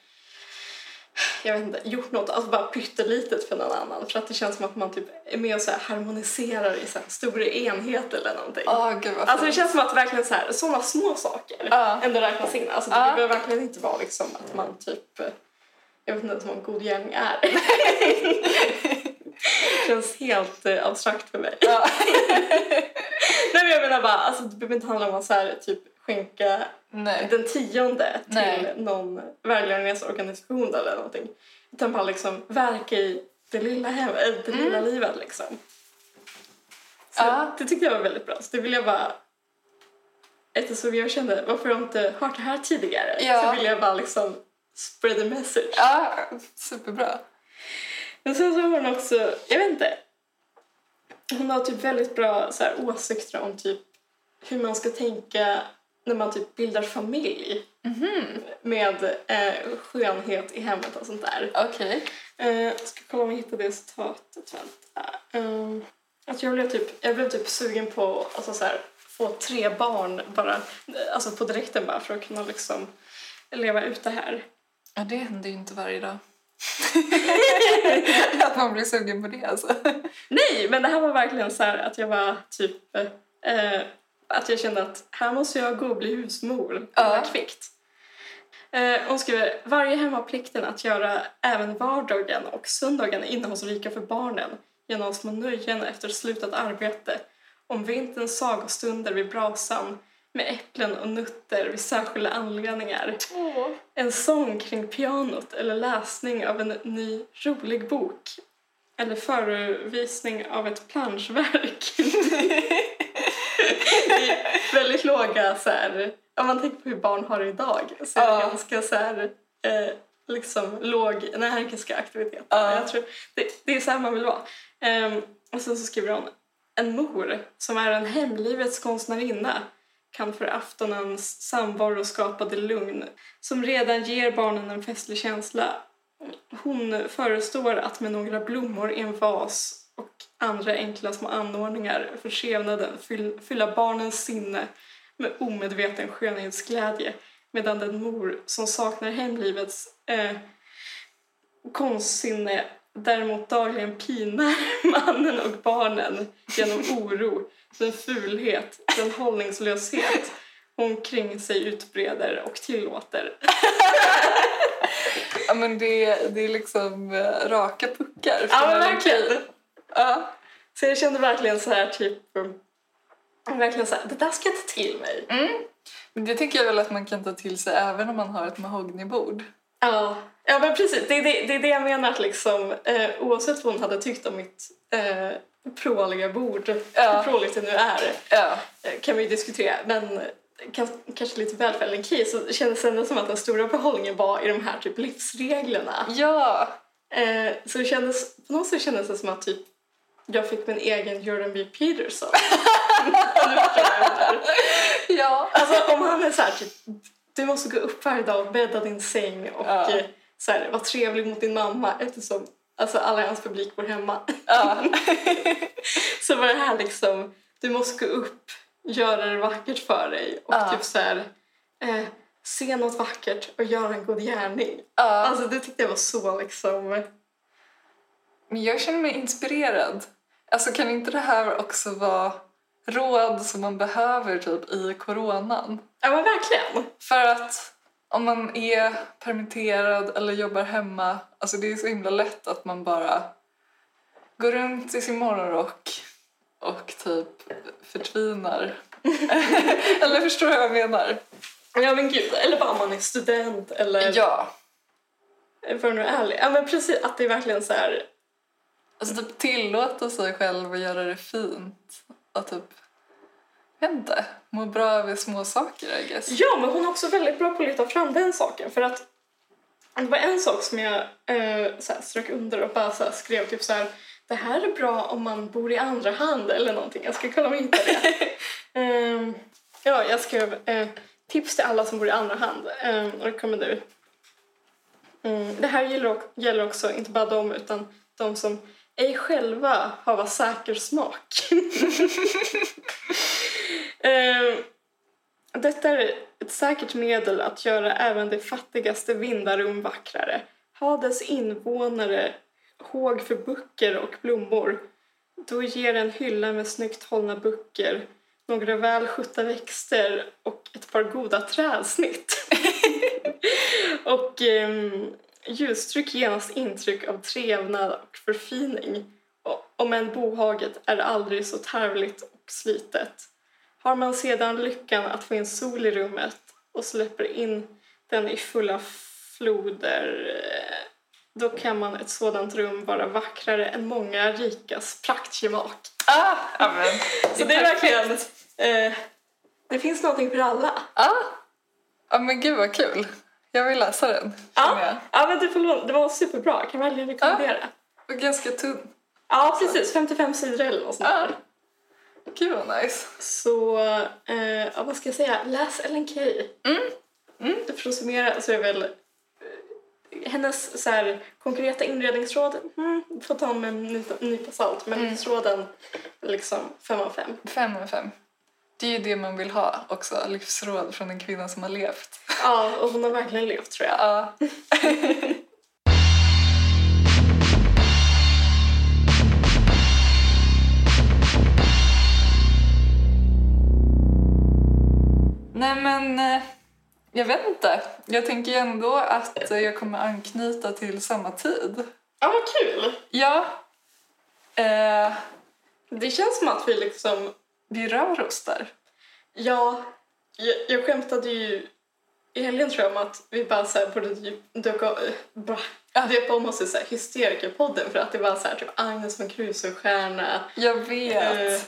jag vet inte, gjort något, alltså bara pyttelitet för någon annan. För att det känns som att man typ är med och så harmoniserar i så här stora enheter eller någonting. Åh, gud vad Alltså det känns som att verkligen så här, sådana små saker Ja. ändå räknas in. Alltså det Ja. behöver verkligen inte vara liksom att man typ, jag vet inte ens vad en god gärning är. känns helt eh, abstrakt för mig. Ja. Nej men jag menar bara, alltså det behöver inte handla om att så här, typ skänka Nej. den tionde till Nej. någon välgörenhetsorganisation eller någonting. Utan bara liksom verka i det lilla, hem, äh, det lilla livet liksom. Så Ja. Det tyckte jag var väldigt bra. Så det vill jag bara... Eftersom jag kände varför jag inte hört det här tidigare Ja. så vill jag bara liksom spread the message. Ja, superbra. Men sen så har hon också, jag vet inte. Hon har typ väldigt bra så här, åsikter om typ hur man ska tänka när man typ bildar familj. Med eh, skönhet i hemmet och sånt där. Okej. Eh, jag ska kolla om jag hittar det citatet. Vänta. Eh, att jag, blev typ, jag blev typ sugen på att alltså, så här, få tre barn bara, eh, alltså på direkten bara för att kunna liksom leva ut det här. Ja, det händer ju inte varje dag. att man blir sugen på det alltså. Nej, men det här var verkligen så här att jag var typ... Eh, att jag kände att här måste jag gå och bli husmor Ja. kvickt. Eh, hon skriver varje hem har plikten att göra även vardagen och söndagen innehållsrika för barnen genom små nöjen efter slutat arbete. Om vinterns sagostunder vid brasan med äpplen och nötter vid särskilda anledningar. En sång kring pianot eller läsning av en ny rolig bok. Eller förevisning av ett planschverk. Väldigt låga så här, om man tänker på hur barn har det idag så är det Ja. ganska så här, eh, liksom låg energiska aktiviteter. Ja. Jag tror, det, det är så här man vill vara. Ehm, och sen så skriver hon en mor som är en hemlivets konstnärinna kan för aftonens samvaro skapa det lugn som redan ger barnen en festlig känsla. Hon förestår att med några blommor i en vas och andra enkla små anordningar för skevnaden fyll, fylla barnens sinne med omedveten skönhetsglädje medan den mor som saknar hemlivets eh, konstsinne däremot dagligen pinar mannen och barnen genom oro, den fulhet, den hållningslöshet hon kring sig utbreder och tillåter. Ja, men det, det är liksom eh, raka puckar. Ja, men verkligen. Ja. Så jag kände verkligen så här typ... um, Verkligen så här, det där ska jag ta till mig. Men det tycker jag väl att man kan ta till sig även om man har ett mahognybord. Ja, ja men precis. Det är det, det, är det jag menar. Att liksom, eh, oavsett vad hon hade tyckt om mitt eh, pråliga bord, Ja. hur pråligt det nu är, Ja. eh, kan vi ju diskutera. Men kan, kanske lite väl för Ellen Key så kändes det ändå som att den stora behållningen var i de här typ livsreglerna. Ja. Eh, så det kändes, på något sätt kändes det som att typ jag fick min egen Jordan B. Peterson. Ja. Alltså om han är så här typ, du måste gå upp varje dag och bädda din säng och Ja. eh, så här, vara trevlig mot din mamma eftersom alltså, alla i hans publik bor hemma. ja. så var det här liksom, du måste gå upp, göra det vackert för dig och Ja. typ så här, eh, se något vackert och göra en god gärning. ja. Alltså det tyckte jag var så liksom, Men jag känner mig inspirerad. Alltså kan inte det här också vara råd som man behöver typ i coronan? ja men verkligen. För att om man är permitterad eller jobbar hemma, alltså det är så himla lätt att man bara går runt i sin morgonrock och typ förtvinar. eller förstår du vad jag menar? Ja men gud, eller bara om man är student eller Ja. det nu är. Ja men precis, att det är verkligen så här, Alltså typ tillåta sig själv att göra det fint och typ, inte, må bra över små saker I guess. Ja, men hon är också väldigt bra på att lyfta fram den saken. För att det var en sak som jag eh, så här, strök under och bara så här, skrev typ så här. Det här är bra om man bor i andra hand eller någonting. Jag ska kolla om jag hittar det. Ehm, ja, jag skrev eh, tips till alla som bor i andra hand. Um, och det kommer nu. Mm, det här gäller, gäller också inte bara dem utan de som ej själva har vad säker smak. Ehm, detta är ett säkert medel att göra även det fattigaste vindarum vackrare. Ha dess invånare håg för böcker och blommor. Då ger en hylla med snyggt hållna böcker, några väl skötta växter och ett par goda trädsnitt. och um, ljustryck genast intryck av trevnad och förfining. Om en bohaget är aldrig så tarvligt och slitet. Har man sedan lyckan att få in sol i rummet och släpper in den i fulla floder eh, då kan man ett sådant rum vara vackrare än många rikas praktgemak. Ah, amen. Så det är verkligen... Eh, det finns någonting för alla. Ah. Ja men gud vad kul. Jag vill läsa den. jag. Ja, ja men du får låna. Det var superbra. Kan verkligen rekommendera. Och ganska tunn. Ja, precis. 55 sidor eller något sånt Ja. där. Gud vad nice. Så, eh, ja, vad ska jag säga? Läs Ellen Key. Mm. För att summera så är väl eh, hennes så här, konkreta inredningsråd, mm, får ta med en nypa, nypa salt, men livsråden liksom fem av fem. Fem av fem. Det är ju det man vill ha också. Livsråd från en kvinna som har levt. Ja, och hon har verkligen levt tror jag. Ja. Nej men, eh, jag vet inte. Jag tänker ändå att jag kommer anknyta till samma tid. Ja, vad kul! Ja. Eh, Det känns som att vi liksom, vi rör oss där. ja, jag, jag skämtade ju i helgen tror jag om att vi bara så här borde döka, äh, döpa om oss i så här hysterikapodden för att det var så här typ Agnes von Crusoe-stjärna Jag vet. Eh,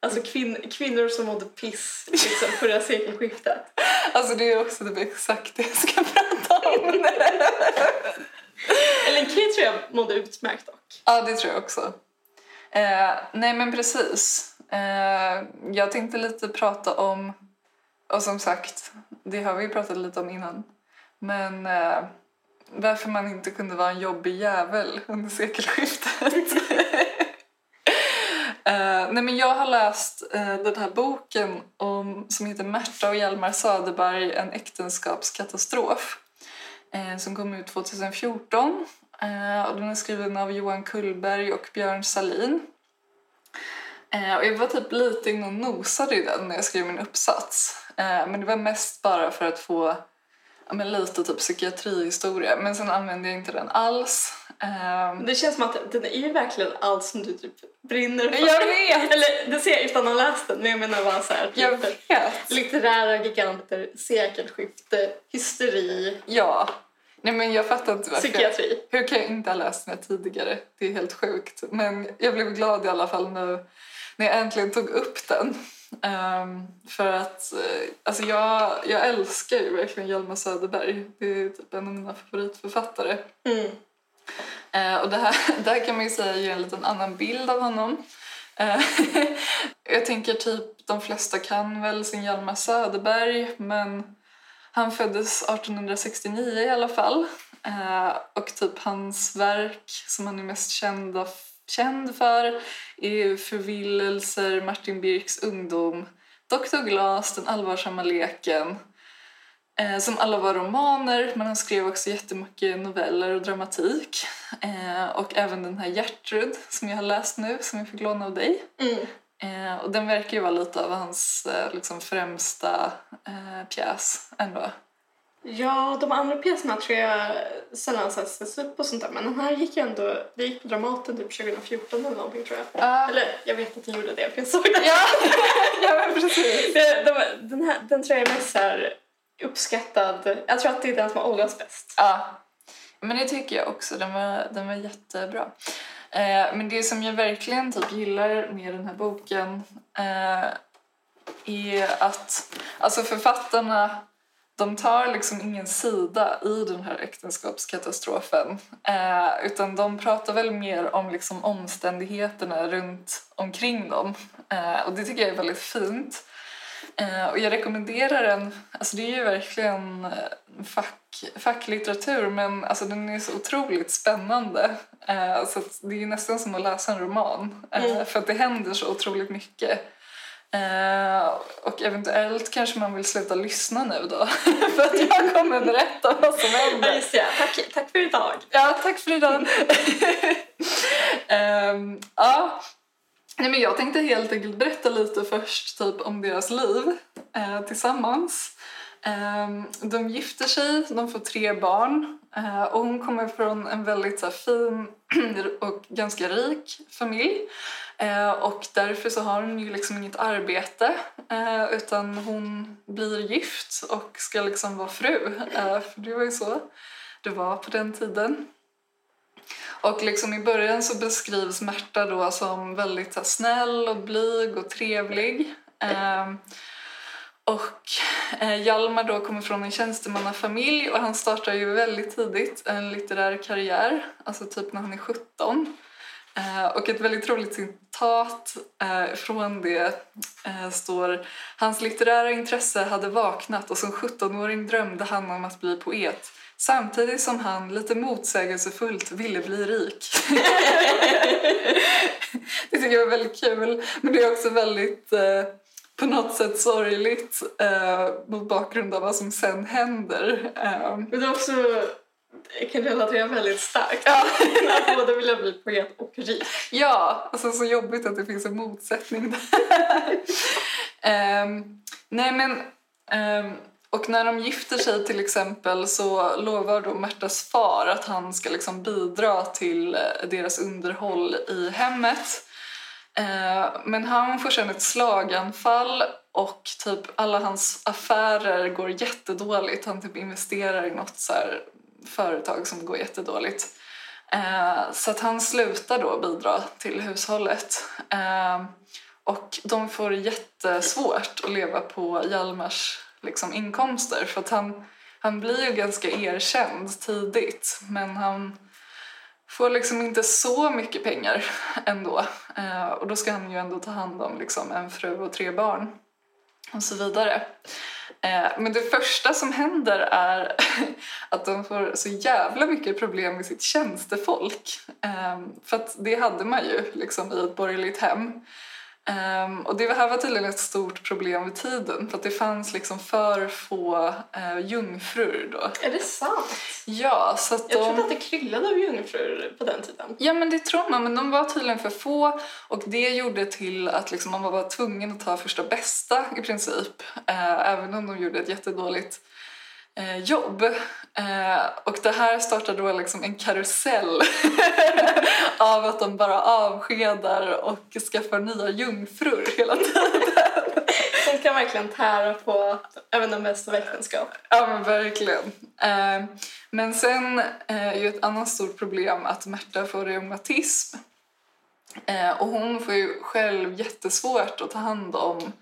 alltså kvin- kvinnor som mådde piss liksom, förra sekelskiftet. Alltså det är också typ exakt det jag ska prata om. Ellen Key tror jag mådde utmärkt dock. Ja, det tror jag också. Eh, nej, men precis. Eh, jag tänkte lite prata om, och som sagt, det har vi pratat lite om innan, men eh, varför man inte kunde vara en jobbig jävel under sekelskiftet. Eh, nej, men jag har läst eh, den här boken om, som heter Märta och Hjalmar Söderberg, en äktenskapskatastrof eh, som kom ut 2014. Eh, och den är skriven av Johan Kullberg och Björn Salin. Eh, och jag var typ lite inne och nosade i den när jag skrev min uppsats. Eh, men det var mest bara för att få ja, men lite typ psykiatrihistoria. Men sen använde jag inte den alls. Eh, Det känns som att den är ju verkligen allt som du typ brinner för. Jag vet! Eller det ser jag utan att ha läst den, men jag menar bara så här, typ, jag vet! litterära giganter, sekelskifte, hysteri, Ja. Nej men jag fattar inte varför. psykiatri. Hur kan jag inte ha läst den tidigare? Det är helt sjukt. Men jag blev glad i alla fall nu när jag äntligen tog upp den. Ehm, för att eh, alltså jag, jag älskar ju verkligen Hjalmar Söderberg. Det är typ en av mina favoritförfattare. Mm. Eh, och det här, det här kan man ju säga ger en liten annan bild av honom. Eh, jag tänker typ de flesta kan väl sin Hjalmar Söderberg men han föddes 1869 i alla fall. Och typ hans verk som han är mest kända, känd för är Förvillelser, Martin Birks ungdom, Dr. Glas, Den allvarsamma leken eh, som alla var romaner, men han skrev också jättemycket noveller och dramatik. Eh, och även den här Gertrud som jag har läst nu, som jag fick låna av dig. Mm. Eh, och den verkar ju vara lite av hans eh, liksom främsta eh, pjäs ändå. Ja, de andra pjäserna tror jag sällan sätts upp och sånt där. Men den här gick ju ändå, det gick på Dramaten typ 2014 eller någonting tror jag. Ja, Eller jag vet att den gjorde det, för jag såg den. ja, ja men precis. Det, var, den, här, den tror jag är mest så här uppskattad. Jag tror att det är den som har åldrats bäst. Ja, men det tycker jag också. Den var, den var jättebra. Eh, men det som jag verkligen typ gillar med den här boken eh, är att alltså författarna de tar liksom ingen sida i den här äktenskapskatastrofen eh, utan de pratar väl mer om liksom omständigheterna runt omkring dem. Eh, och det tycker jag är väldigt fint. Eh, och jag rekommenderar den. Alltså det är ju verkligen eh, fack, facklitteratur men alltså den är så otroligt spännande. Eh, så det är nästan som att läsa en roman. Eh, Mm. För att det händer så otroligt mycket. Eh, och eventuellt kanske man vill sluta lyssna nu då. för att jag kommer berätta vad som Ja, händer. just det. Tack, tack för idag. Ja, tack för idag. Ehm, ja. Nej, men jag tänkte helt enkelt berätta lite först typ, om deras liv eh, tillsammans. Ehm, de gifter sig, de får tre barn eh, och hon kommer från en väldigt så här, fin och ganska rik familj. Eh, och därför så har hon ju liksom inget arbete eh, utan hon blir gift och ska liksom vara fru. Eh, för det var ju så det var på den tiden. Och liksom i början så beskrivs Märta då som väldigt här, snäll och blyg och trevlig. Eh, och eh, Hjalmar då kommer från en tjänstemannafamilj och han startar ju väldigt tidigt en litterär karriär, alltså typ när han är 17. Eh, och ett väldigt roligt citat eh, från det eh, står Hans litterära intresse hade vaknat och som 17-åring drömde han om att bli poet samtidigt som han lite motsägelsefullt ville bli rik. det tycker jag är väldigt kul, men det är också väldigt eh, på något sätt sorgligt eh, mot bakgrund av vad som sen händer. Eh, Men det är också, jag kan relatera väldigt starkt. ja. Att både vilja bli poet och rik. Ja, alltså så jobbigt att det finns en motsättning där. Ehm, nej men, ehm, och när de gifter sig till exempel så lovar då Märtas far att han ska liksom bidra till eh, deras underhåll i hemmet. Eh, men han får sen ett slaganfall och typ alla hans affärer går jättedåligt. Han typ investerar i något så här företag som går jättedåligt. Eh, så att han slutar då bidra till hushållet. Eh, och de får jättesvårt att leva på Hjalmars liksom, inkomster för att han, han blir ju ganska erkänd tidigt men han får liksom inte så mycket pengar ändå. Eh, och då ska han ju ändå ta hand om liksom, en fru och tre barn och så vidare. Eh, men det första som händer är att de får så jävla mycket problem med sitt tjänstefolk. Eh, för att det hade man ju liksom, i ett borgerligt hem. Um, och det här var tydligen ett stort problem vid tiden för att det fanns liksom för få uh, jungfrur då. Är det sant? Ja, så att Jag de... trodde att det kryllade av jungfrur på den tiden. Ja men det tror man, men de var tydligen för få och det gjorde till att liksom man var tvungen att ta första bästa i princip. Eh, även om de gjorde ett jättedåligt eh, jobb. Eh, och det här startade då liksom en karusell av att de bara avskedar och skaffar nya jungfrur hela tiden. Som kan verkligen tära på även de bästa äktenskap. Ja men verkligen. Eh, men sen är ju ett annat stort problem att Märta får reumatism. Eh, och hon får ju själv jättesvårt att ta hand om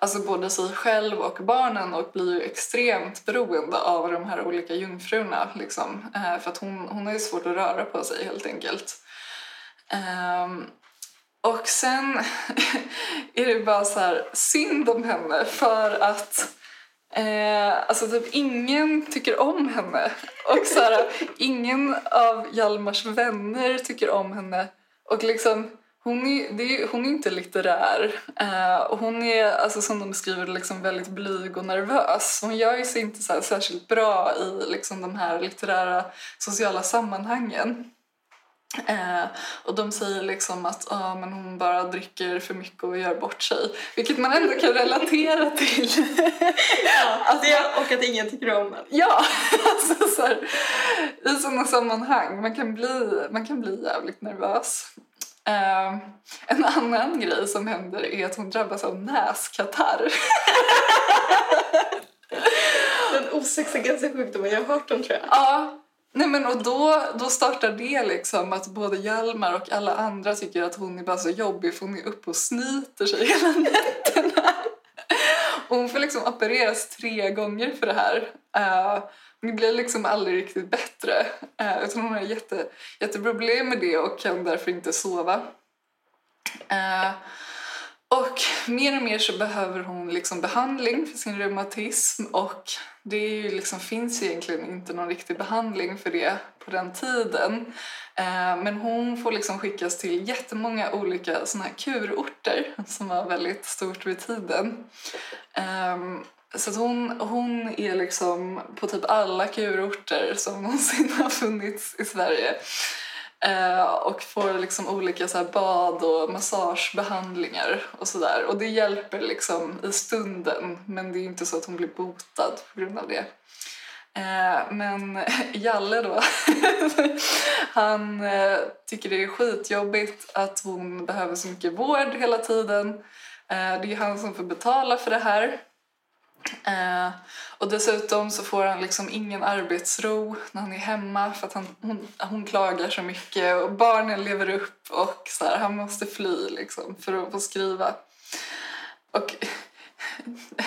alltså både sig själv och barnen och blir ju extremt beroende av de här olika jungfrurna. Liksom. Eh, för att hon, hon har ju svårt att röra på sig helt enkelt. Um, och sen är det bara så här synd om henne för att Eh, alltså typ ingen tycker om henne. Och så här, ingen av Hjalmars vänner tycker om henne. Och liksom, hon är, det är, hon är inte litterär. Eh, och hon är, alltså, som de skriver, liksom väldigt blyg och nervös. Hon gör sig inte så särskilt bra i liksom, de här litterära sociala sammanhangen. Eh, och de säger liksom att ah, men hon bara dricker för mycket och gör bort sig. Vilket man ändå kan relatera till. Alltså, det, och att ingen tycker om en. Ja, alltså så här, i sådana sammanhang. Man kan bli, man kan bli jävligt nervös. Eh, en annan grej som händer är att hon drabbas av näskatarr. Den osexigaste sjukdomen jag har hört om tror jag. ja, nej men och då, då startar det liksom att både Hjalmar och alla andra tycker att hon är bara så jobbig för hon är uppe och snyter sig hela nätterna. Och hon får liksom opereras tre gånger för det här. Uh, det blir liksom aldrig riktigt bättre. Eh, utan hon har jätte, jätteproblem med det och kan därför inte sova. Eh, och mer och mer så behöver hon liksom behandling för sin reumatism och det är ju liksom, finns egentligen inte någon riktig behandling för det på den tiden. Eh, men hon får liksom skickas till jättemånga olika såna här kurorter som var väldigt stort vid tiden. Eh, så att hon, hon är liksom på typ alla kurorter som någonsin har funnits i Sverige. Eh, och får liksom olika så här bad och massagebehandlingar och sådär. Och det hjälper liksom i stunden men det är inte så att hon blir botad på grund av det. Eh, men Jalle då, han eh, tycker det är skitjobbigt att hon behöver så mycket vård hela tiden. Eh, det är han som får betala för det här. Eh, och dessutom så får han liksom ingen arbetsro när han är hemma för att han, hon, hon klagar så mycket och barnen lever upp och så här, han måste fly liksom för att få skriva. Och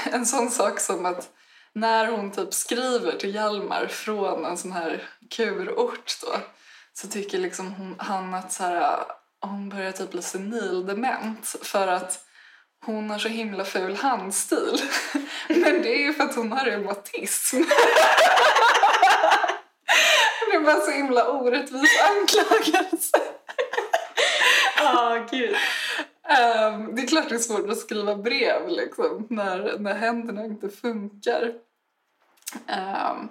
en sån sak som att när hon typ skriver till Hjalmar från en sån här kurort då så tycker liksom hon, han att så här, hon börjar typ bli senildement för att hon har så himla ful handstil. Men det är ju för att hon har reumatism. Det är bara så himla orättvis anklagelse. Ja, gud. Ehm, det är klart det är svårt att skriva brev liksom, när, när händerna inte funkar. Ehm,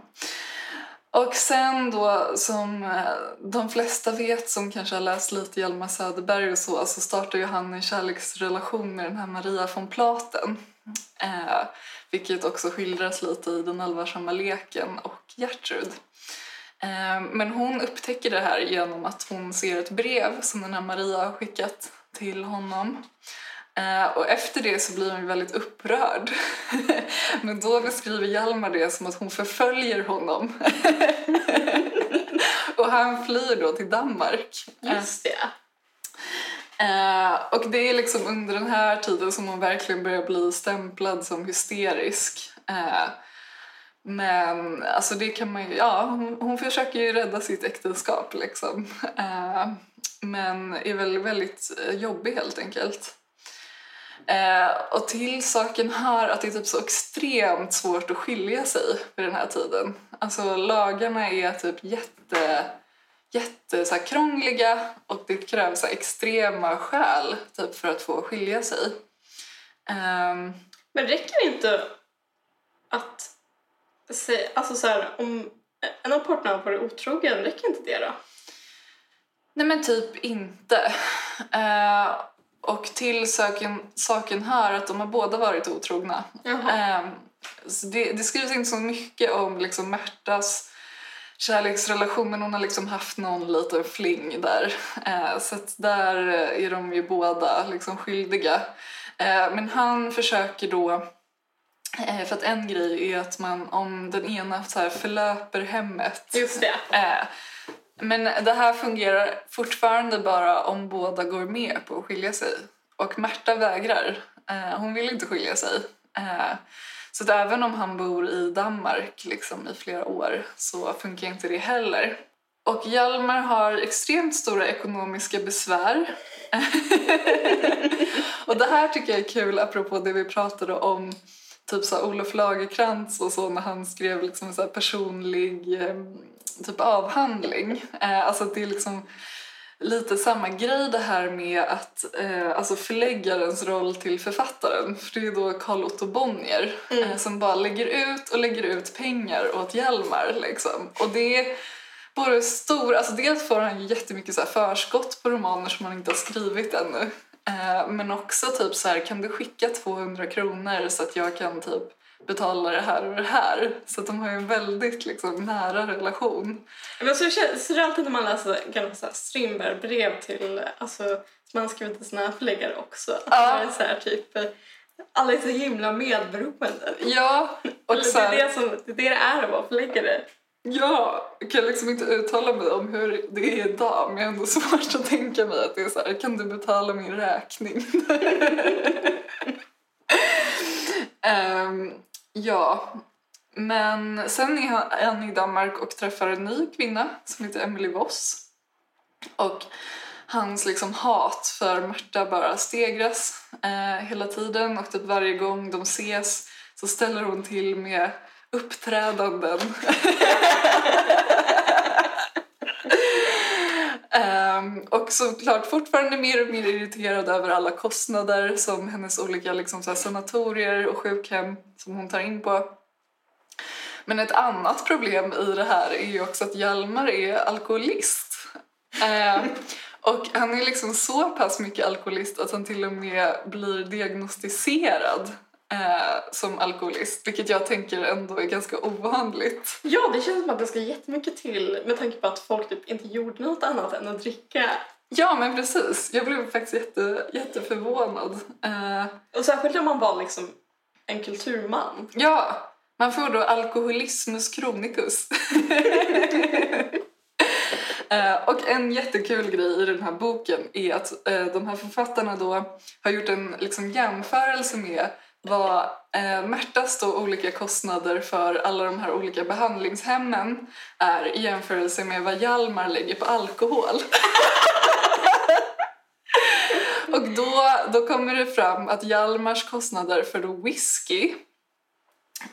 och sen då, som eh, de flesta vet som kanske har läst lite Hjalmar Söderberg och så, så startar ju han en kärleksrelation med den här Maria von Platen. Eh, vilket också skildras lite i Den allvarsamma leken och Gertrud. Eh, men hon upptäcker det här genom att hon ser ett brev som den här Maria har skickat till honom. Eh, och efter det så blir hon väldigt upprörd. Men då beskriver Hjalmar det som att hon förföljer honom. och han flyr då till Danmark. Just det. Eh, och det är liksom under den här tiden som hon verkligen börjar bli stämplad som hysterisk. Eh, men alltså det kan man ju, ja hon, hon försöker ju rädda sitt äktenskap liksom. Men är väl väldigt jobbig helt enkelt. Eh, och till saken hör att det är typ så extremt svårt att skilja sig vid den här tiden. Alltså lagarna är typ jätte, jätte så krångliga och det krävs så extrema skäl typ, för att få skilja sig. Ehm, Men räcker det inte att säga, alltså så här, om en av parterna har varit otrogen, räcker inte det då? Nej men typ inte. Eh, och till saken, saken hör att de har båda varit otrogna. Eh, det, det skrivs inte så mycket om liksom Märtas kärleksrelation men hon har liksom haft någon liten fling där. Eh, så där är de ju båda liksom skyldiga. Eh, men han försöker då eh, för att en grej är att man om den ena så här förlöper hemmet. Eh, men det här fungerar fortfarande bara om båda går med på att skilja sig. Och Märta vägrar. Eh, hon vill inte skilja sig. Eh, så att även om han bor i Danmark liksom, i flera år så funkar inte det heller. Och Hjalmar har extremt stora ekonomiska besvär. och det här tycker jag är kul apropå det vi pratade om typ så här Olof Lagerkrantz och så när han skrev liksom så här personlig eh, typ avhandling. Eh, alltså det är liksom lite samma grej det här med att eh, alltså förläggarens roll till författaren. För det är då Carl Otto Bonnier eh, som bara lägger ut och lägger ut pengar åt Hjalmar liksom. Och det både stor, alltså dels får han ju jättemycket så här förskott på romaner som han inte har skrivit ännu. Eh, men också typ så här, kan du skicka 200 kronor så att jag kan typ betala det här och det här. Så de har en väldigt liksom, nära relation. Men så känns så är det alltid när man läser gamla Strindberg-brev till, alltså, som han skrivit till sina förläggare också. Att Ja. det är så här, typ, alla är så himla medberoende. Ja, och det, är det, som, det är det det är att vara förläggare. ja, jag kan liksom inte uttala mig om hur det är idag men jag har ändå svårt att tänka mig att det är så här, kan du betala min räkning? Ehm, ja, men sen är han- i Danmark och träffar en ny kvinna som heter Emily Voss. Och hans liksom hat för Märta bara stegras eh, hela tiden och typ varje gång de ses så ställer hon till med uppträdanden. Um, och såklart fortfarande mer och mer irriterad över alla kostnader som hennes olika liksom, så här, sanatorier och sjukhem som hon tar in på. Men ett annat problem i det här är ju också att Hjalmar är alkoholist. Ehm, och han är liksom så pass mycket alkoholist att han till och med blir diagnostiserad eh, som alkoholist. Vilket jag tänker ändå är ganska ovanligt. Ja, det känns som att det ska jättemycket till med tanke på att folk typ inte gjorde något annat än att dricka. Ja, men precis. Jag blev faktiskt jätte, jätteförvånad. Eh, Och särskilt om man var liksom en kulturman. ja, man får då alkoholismus chronicus. Eh, och en jättekul grej i den här boken är att eh, de här författarna då har gjort en liksom, jämförelse med vad eh, Märtas då olika kostnader för alla de här olika behandlingshemmen är i jämförelse med vad Hjalmar lägger på alkohol. Och då, då kommer det fram att Hjalmars kostnader för då whisky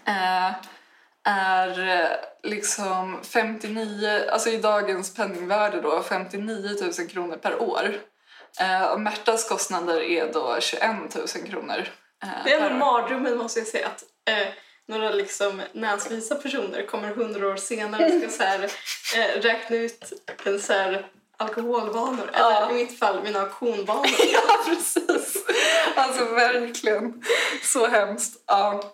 eh, är eh, liksom 59, alltså i dagens penningvärde då 59 000 kronor per år. Eh, och Märtas kostnader är då 21 000 kronor eh, Det är ändå mardrömmen måste jag säga att eh, några liksom näsvisa personer kommer hundra år senare och ska så här, eh, räkna ut en så här alkoholvanor, Ja. eller i mitt fall mina auktionvanor. Ja, precis. Alltså verkligen. Så hemskt. Ja.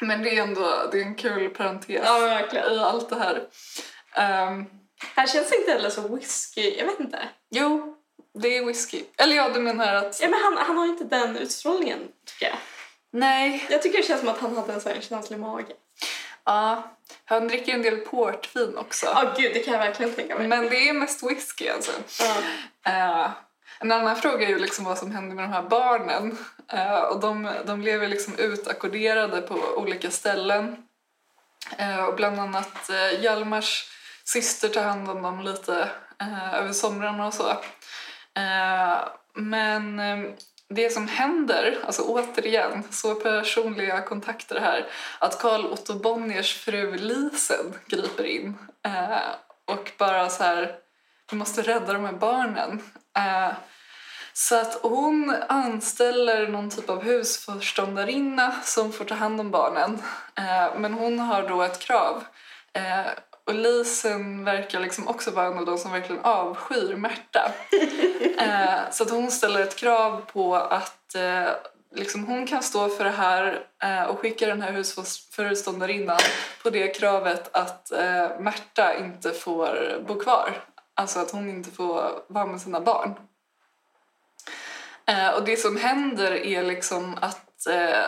Men det är ändå det är en kul parentes Ja, verkligen. i allt det här. Ehm, Här känns det inte heller så whisky, jag vet inte. jo, det är whisky. Eller ja, du menar att... Ja, men han, han har inte den utstrålningen tycker jag. Nej. Jag tycker det känns som att han hade en sån här känslig mage. Ja. Han dricker en del portvin också. Ja, gud, det kan jag verkligen tänka mig. Men det är mest whisky alltså. Ja. Eh, en annan fråga är ju liksom vad som händer med de här barnen. Eh, och de, de lever liksom utackorderade på olika ställen. Eh, och bland annat Hjalmars syster tar hand om dem lite över somrarna och så. Eh, men ehm, det som händer, alltså återigen, så personliga kontakter här, att Karl Otto Bonniers fru Lisen griper in eh, och bara så här, vi måste rädda de här barnen. Eh, så att hon anställer någon typ av husförståndarinna som får ta hand om barnen. Men hon har då ett krav. Och Lisen verkar liksom också vara en av de som verkligen avskyr Märta. Eh, så att hon ställer ett krav på att eh, liksom hon kan stå för det här eh, och skicka den här husföreståndarinnan på det kravet att eh, Märta inte får bo kvar. Alltså att hon inte får vara med sina barn. Eh, och det som händer är liksom att eh,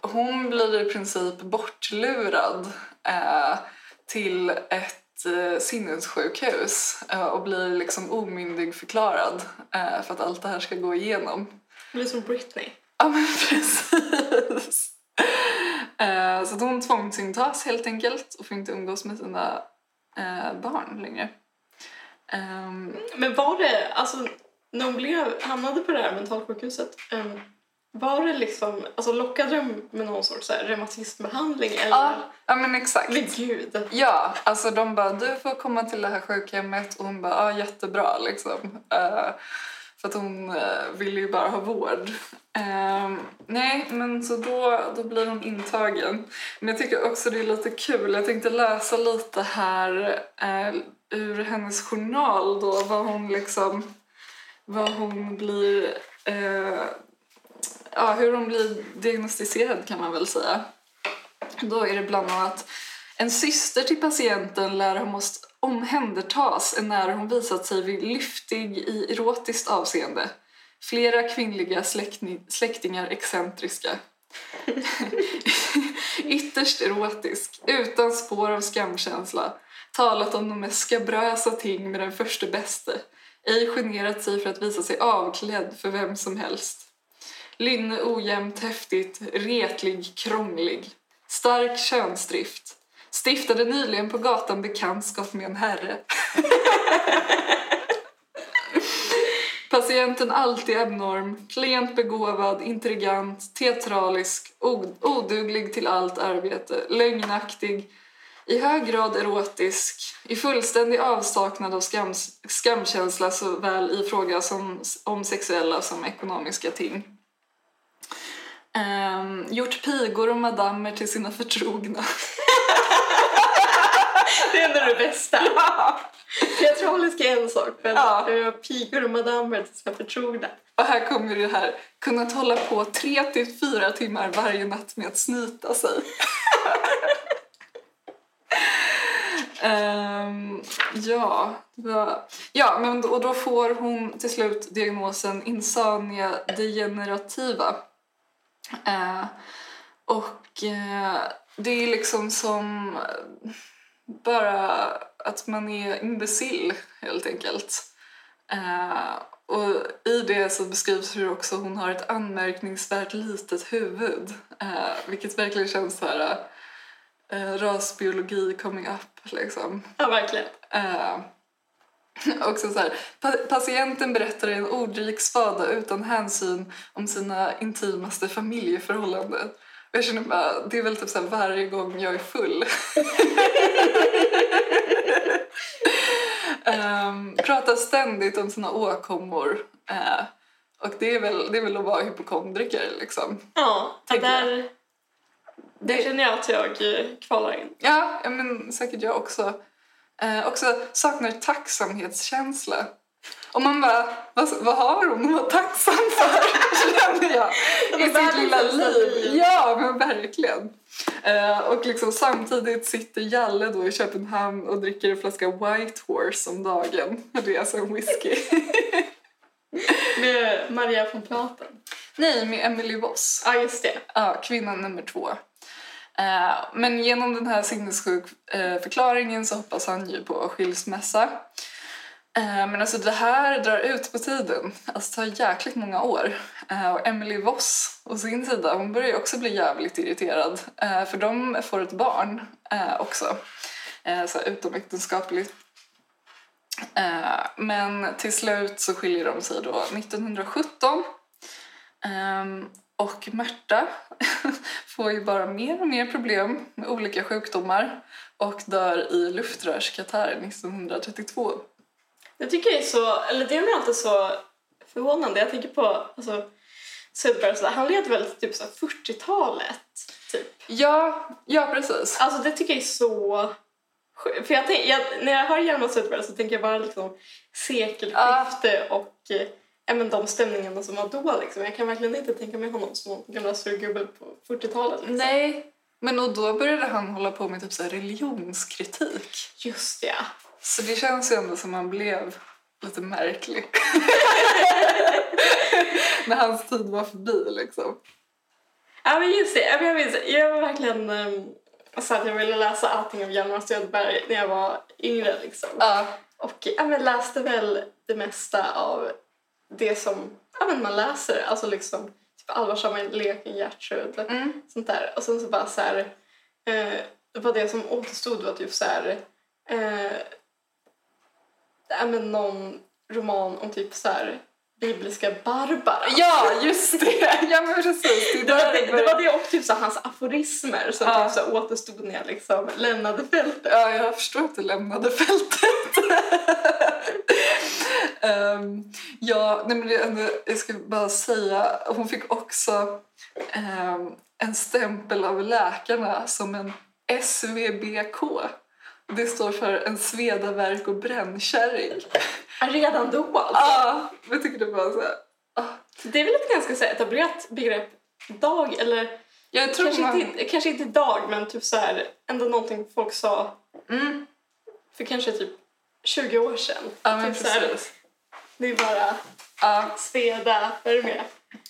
hon blir i princip bortlurad eh, till ett eh, sinnessjukhus eh, och blir liksom omyndigförklarad eh, för att allt det här ska gå igenom. Det blir som Britney. Ja, men precis. Så att hon tvångsintas helt enkelt och får inte umgås med sina barn längre. Ehm, Men var det, alltså när hon blev, hamnade på det här mentalsjukhuset, um, var det liksom, alltså lockade de med någon sorts reumatismbehandling eller? ja, ja, men exakt. Men gud. Ja, alltså de bara du får komma till det här sjukhemmet och hon bara ja jättebra liksom. Eh, för att hon uh, ville ju bara ha vård. Ehm, nej, men så då, då blir hon intagen. Men jag tycker också det är lite kul. Jag tänkte läsa lite här eh, ur hennes journal då vad hon liksom vad hon blir ja, hur hon blir diagnostiserad kan man väl säga. Då är det bland annat en syster till patienten lär ha måste omhändertas när hon visat sig vid lyftig i erotiskt avseende. Flera kvinnliga släktingar excentriska. Ytterst erotisk, utan spår av skamkänsla. Talat om de mest skabrösa ting med den första bäste. Ej generat sig för att visa sig avklädd för vem som helst. Lynne ojämnt, häftigt, retlig, krånglig. Stark könsdrift. Stiftade nyligen på gatan bekantskap med en herre. Patienten alltid abnorm, klent begåvad, intrigant, teatralisk, oduglig till allt arbete, lögnaktig, i hög grad erotisk, i fullständig avsaknad av skams, skamkänsla såväl i fråga som, om sexuella som ekonomiska ting. Ehm, gjort pigor och madamer till sina förtrogna. Det är ändå det bästa. Teatralisk är en sak, men Ja. ja. pigor och madamer till sina förtrogna. Och här kommer det här, kunnat hålla på tre till fyra timmar varje natt med att snyta sig. Ehm, ja, var, ja men och då får hon till slut diagnosen insania degenerativa. Eh, och eh, det är liksom som eh, bara att man är imbecill helt enkelt. Eh, och i det så beskrivs hur också hon har ett anmärkningsvärt litet huvud. Vilket verkligen känns så här rasbiologi coming up liksom. Ja, verkligen. Också så här, pa- patienten berättar en ordrik svada utan hänsyn om sina intimaste familjeförhållanden. Och jag känner bara, det är väl typ så här varje gång jag är full. um, pratar ständigt om sina åkommor. Eh, och det är, väl, det är väl att vara hypokondriker liksom. Ja, det där, där känner jag att jag eh, kvalar in. Ja, ja men säkert jag också. Eh, också saknar tacksamhetskänsla. Och man bara, vad, vad har hon att vara tacksam för? Känner jag. Ja, I sitt lilla liv. Ja, men verkligen. Eh, och liksom samtidigt sitter Jalle då i Köpenhamn och dricker en flaska White Horse om dagen. Det är alltså en whisky. Med Maria von Platen. Nej, med Emily Voss. Ja, just det. Ja, kvinnan nummer två. Eh, men genom den här sinnessjukförklaringen eh, så hoppas han ju på skilsmässa. Eh, men alltså det här drar ut på tiden. Alltså det tar jäkligt många år. Och Emily Voss å sin sida, hon börjar ju också bli jävligt irriterad. För de får ett barn också. Så utomäktenskapligt. Men till slut så skiljer de sig då 1917. Och Märta får ju bara mer och mer problem med olika sjukdomar och dör i luftrörskatarr 1932. Det tycker jag är så, eller det är mig alltid så förvånande. Jag tänker på alltså, Söderberg och sådär. Han levde väl typ så här 40-talet, typ. Ja, ja precis. Alltså det tycker jag är så. För jag tänk, jag, när jag hör Hjalmar Söderberg så tänker jag bara liksom sekelskifte och eh, ja, men de stämningarna som var då. Liksom. Jag kan verkligen inte tänka mig honom som gamla surgubbe på 40-talet. Liksom. Nej, men och då började han hålla på med typ så religionskritik. Just det, ja. Så det känns ju ändå som han blev lite märklig. När hans tid var förbi liksom. Ja men just det, jag, minns, jag var verkligen um, så att jag ville läsa allting av Hjalmar Söderberg när jag var yngre liksom. Ja, Och ja, men läste väl det mesta av det som ja, men man läser, alltså liksom typ allvarsamma leken Gertrud, mm. sånt där. Och sen så bara så här, eh, vad det som återstod var typ så här, eh, ja, men någon roman om typ så här bibliska Barbara. ja just det! Ja men precis. Det, Det var det, det, var det och typ så hans aforismer som Ja. typ så återstod när jag liksom lämnade fältet. Ja, jag förstår att du lämnade fältet. Ehm, ja, nej men det, jag ska bara säga, hon fick också ehm, en stämpel av läkarna som en SVBK. Det står för en svedaverk och brännkärring. Ja, Redan då alltså. Ah, jag tycker det var så här, ah. Det är väl ett ganska så etablerat begrepp idag, eller Jag tror kanske, man... inte, kanske inte idag, men typ så här, ändå någonting folk sa Mm, för kanske typ 20 år sedan. ja, typ så här, precis. Det är bara Ja, sveda, är det med?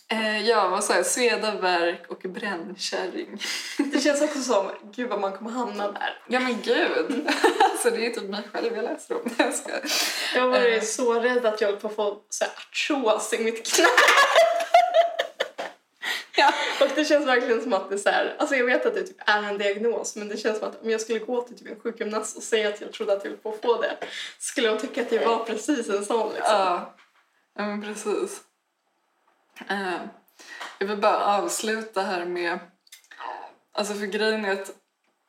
eh, ja, vad sa jag? Svedaverk och brännkärring. Det känns också som, gud vad man kommer hamna där. Ja men gud! alltså det är typ mig själv jag läser om. Jag ska. Jag varit Eh. så rädd att jag håller på att få artros i mitt knä. Ja. Och det känns verkligen som att det är så här, alltså jag vet att det typ är en diagnos men det känns som att om jag skulle gå till typ en sjukgymnast och säga att jag trodde att jag höll på att få det skulle de tycka att jag var precis en sån liksom. Ja, ja men precis. Eh, jag vill bara avsluta här med... Alltså för grejen är att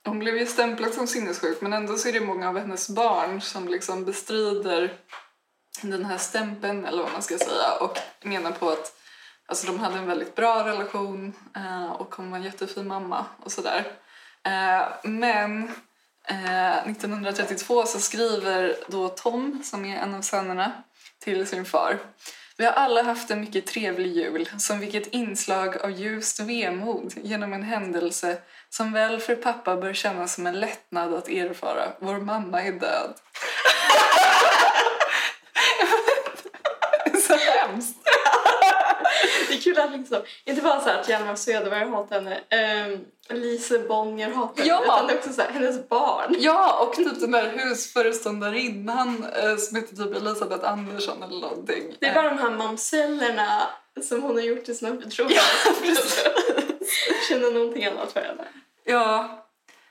hon blev ju stämplad som sinnessjuk men ändå så är det många av hennes barn som liksom bestrider den här stämpeln eller vad man ska säga och menar på att alltså, de hade en väldigt bra relation eh, och hon var en jättefin mamma och sådär. Eh, men eh, 1932 så skriver då Tom, som är en av sönerna, till sin far. Vi har alla haft en mycket trevlig jul, som vilket inslag av ljust vemod genom en händelse som väl för pappa bör kännas som en lättnad att erfara. Vår mamma är död. det är så hemskt. Det är kul att liksom, inte bara så att Hjalmar Söderberg hatar henne, um, Lise Bonnier hatar henne, Ja. utan också så här, hennes barn. Ja, och typ den där husföreståndarinnan eh, som heter typ Elisabeth Andersson eller någonting. Det är bara de här mamsellerna som hon har gjort till sina förtroenden. Känner någonting annat för henne. Ja.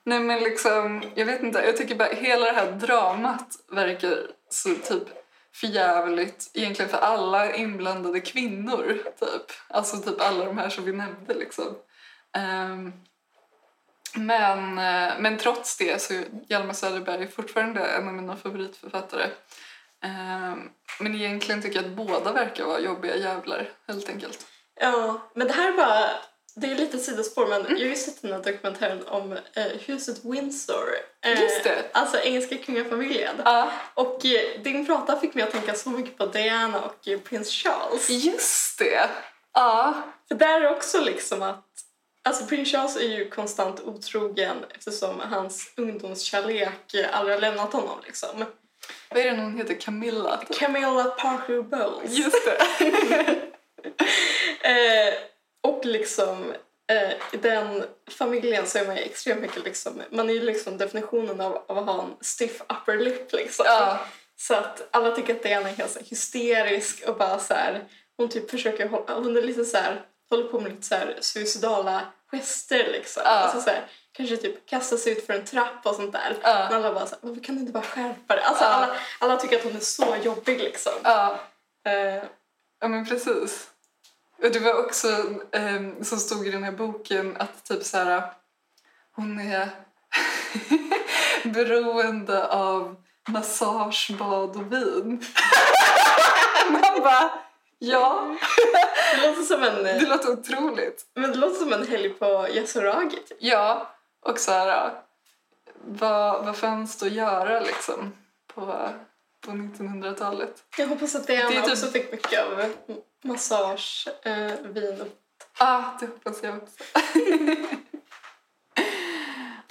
Nej men liksom, jag vet inte, jag tycker bara hela det här dramat verkar så typ förjävligt egentligen för alla inblandade kvinnor typ. Alltså typ alla de här som vi nämnde liksom. Um, men, eh, men trots det så är Hjalmar Söderberg fortfarande en av mina favoritförfattare. Um, men egentligen tycker jag att båda verkar vara jobbiga jävlar helt enkelt. Ja, men det här var. Det är lite sidospår, men jag har ju sett den här dokumentären om eh, huset Windsor. Eh, Just det. Alltså engelska kungafamiljen. Ja, Och eh, din prata fick mig att tänka så mycket på Diana och eh, prins Charles. just det. Ja, För där är också liksom att... Alltså prins Charles är ju konstant otrogen eftersom hans ungdomskärlek eh, aldrig har lämnat honom liksom. vad är det hon heter? Camilla? typ? Camilla Parker Bowles. Just det. Eh, och liksom eh, i den familjen så är man ju extremt mycket liksom, man är ju liksom definitionen av, av att ha en stiff upper lip liksom. Ja, Så att alla tycker att Diana är helt hysterisk och bara så här, hon typ försöker hålla, hon är lite så här, håller på med lite så här suicidala gester liksom. Ja. Alltså så här, kanske typ kasta sig ut för en trappa och sånt där. Ja. Men alla bara så här, varför kan du inte bara skärpa dig? Alltså Ja. alla, alla tycker att hon är så jobbig liksom. ja. Eh, Ja men precis. Och det var också eh, som stod i den här boken att typ så här hon är beroende av massage, bad och vin. Man bara ja, det låter som en... det låter otroligt. Men det låter som en helg på Yasuragi typ. Ja, och så här vad, vad fanns det att göra liksom på, på 1900-talet? Jag hoppas att Diana Det är typ- också fick mycket av massage, eh, vin och... Ah, det hoppas jag också.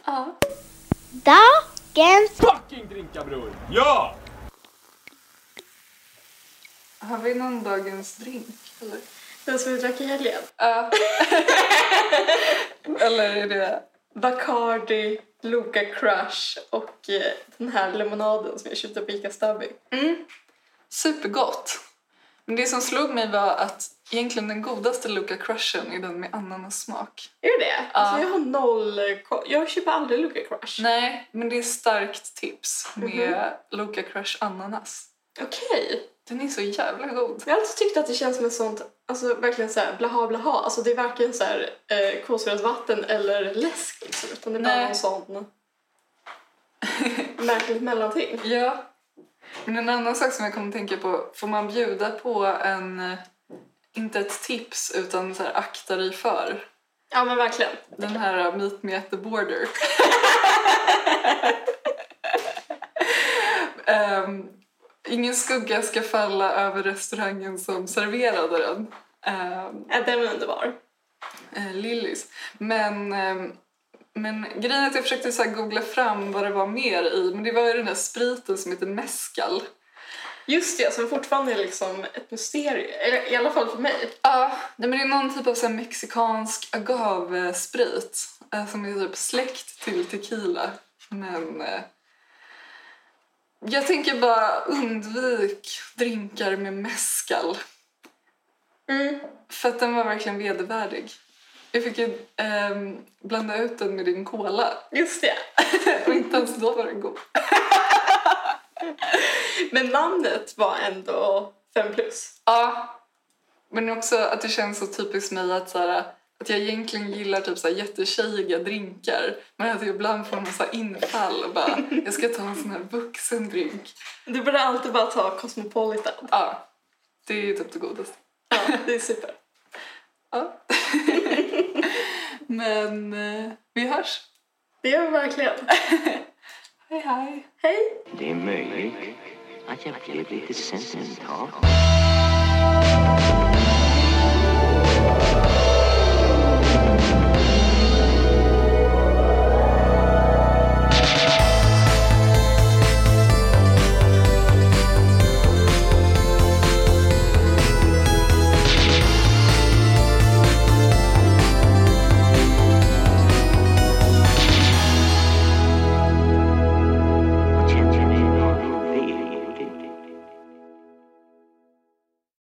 Ja. Dagens fucking drinka bror! Ja! Har vi någon dagens drink? Eller? Den som vi drack i helgen. Ja. eller är det... Bacardi, Loka Crush och eh, den här lemonaden som jag köpte på Ica Stabby. Supergott. Men det som slog mig var att egentligen den godaste Luca Crushen är den med ananassmak. Är det det? Alltså jag har noll. Jag köper aldrig Loka Crush. Nej, men det är starkt tips med Mhm. Luca Crush ananas. Okej. Den är så jävla god. Jag har alltid tyckt att det känns som ett sånt, alltså verkligen så här blaha blaha. Alltså det är varken så här eh, kolsyrat eller läsk liksom, utan det är bara Nej. någon sån märkligt mellanting. Ja. Men en annan sak som jag kommer att tänka på, får man bjuda på en, eh, inte ett tips utan så här akta dig för, Ja men verkligen. den här uh, Meet Me at the Border. Ehm, ingen skugga ska falla över restaurangen som serverade den. Um, Ja, den är underbar. eh, Lillys. Men, ehm, men grejen är att jag försökte så googla fram vad det var mer i, men det var ju den där spriten som heter mescal. Just det, som fortfarande är liksom ett mysterium. Eller i alla fall för mig. Ja, nej, men det är någon typ av så mexikansk agavesprit eh, som är typ släkt till tequila. Men eh, jag tänker bara undvik drinkar med mescal. Mm. För att den var verkligen vedervärdig. Jag fick ju ehm, blanda ut den med din cola Just det. och inte ens då var den god. Men namnet var ändå fem plus. Ja, men också att det känns så typiskt mig att, så här, att jag egentligen gillar typ så här jättetjejiga drinkar men att jag ibland får så här infall och bara jag ska ta en sån här vuxen drink. Du borde alltid bara ta Cosmopolitan. Ja, det är typ det godaste. Ja, det är super. Ja. men eh, vi hörs. Det gör vi verkligen. Hej hej. Hej! Det är möjligt att jag blev lite sentimental.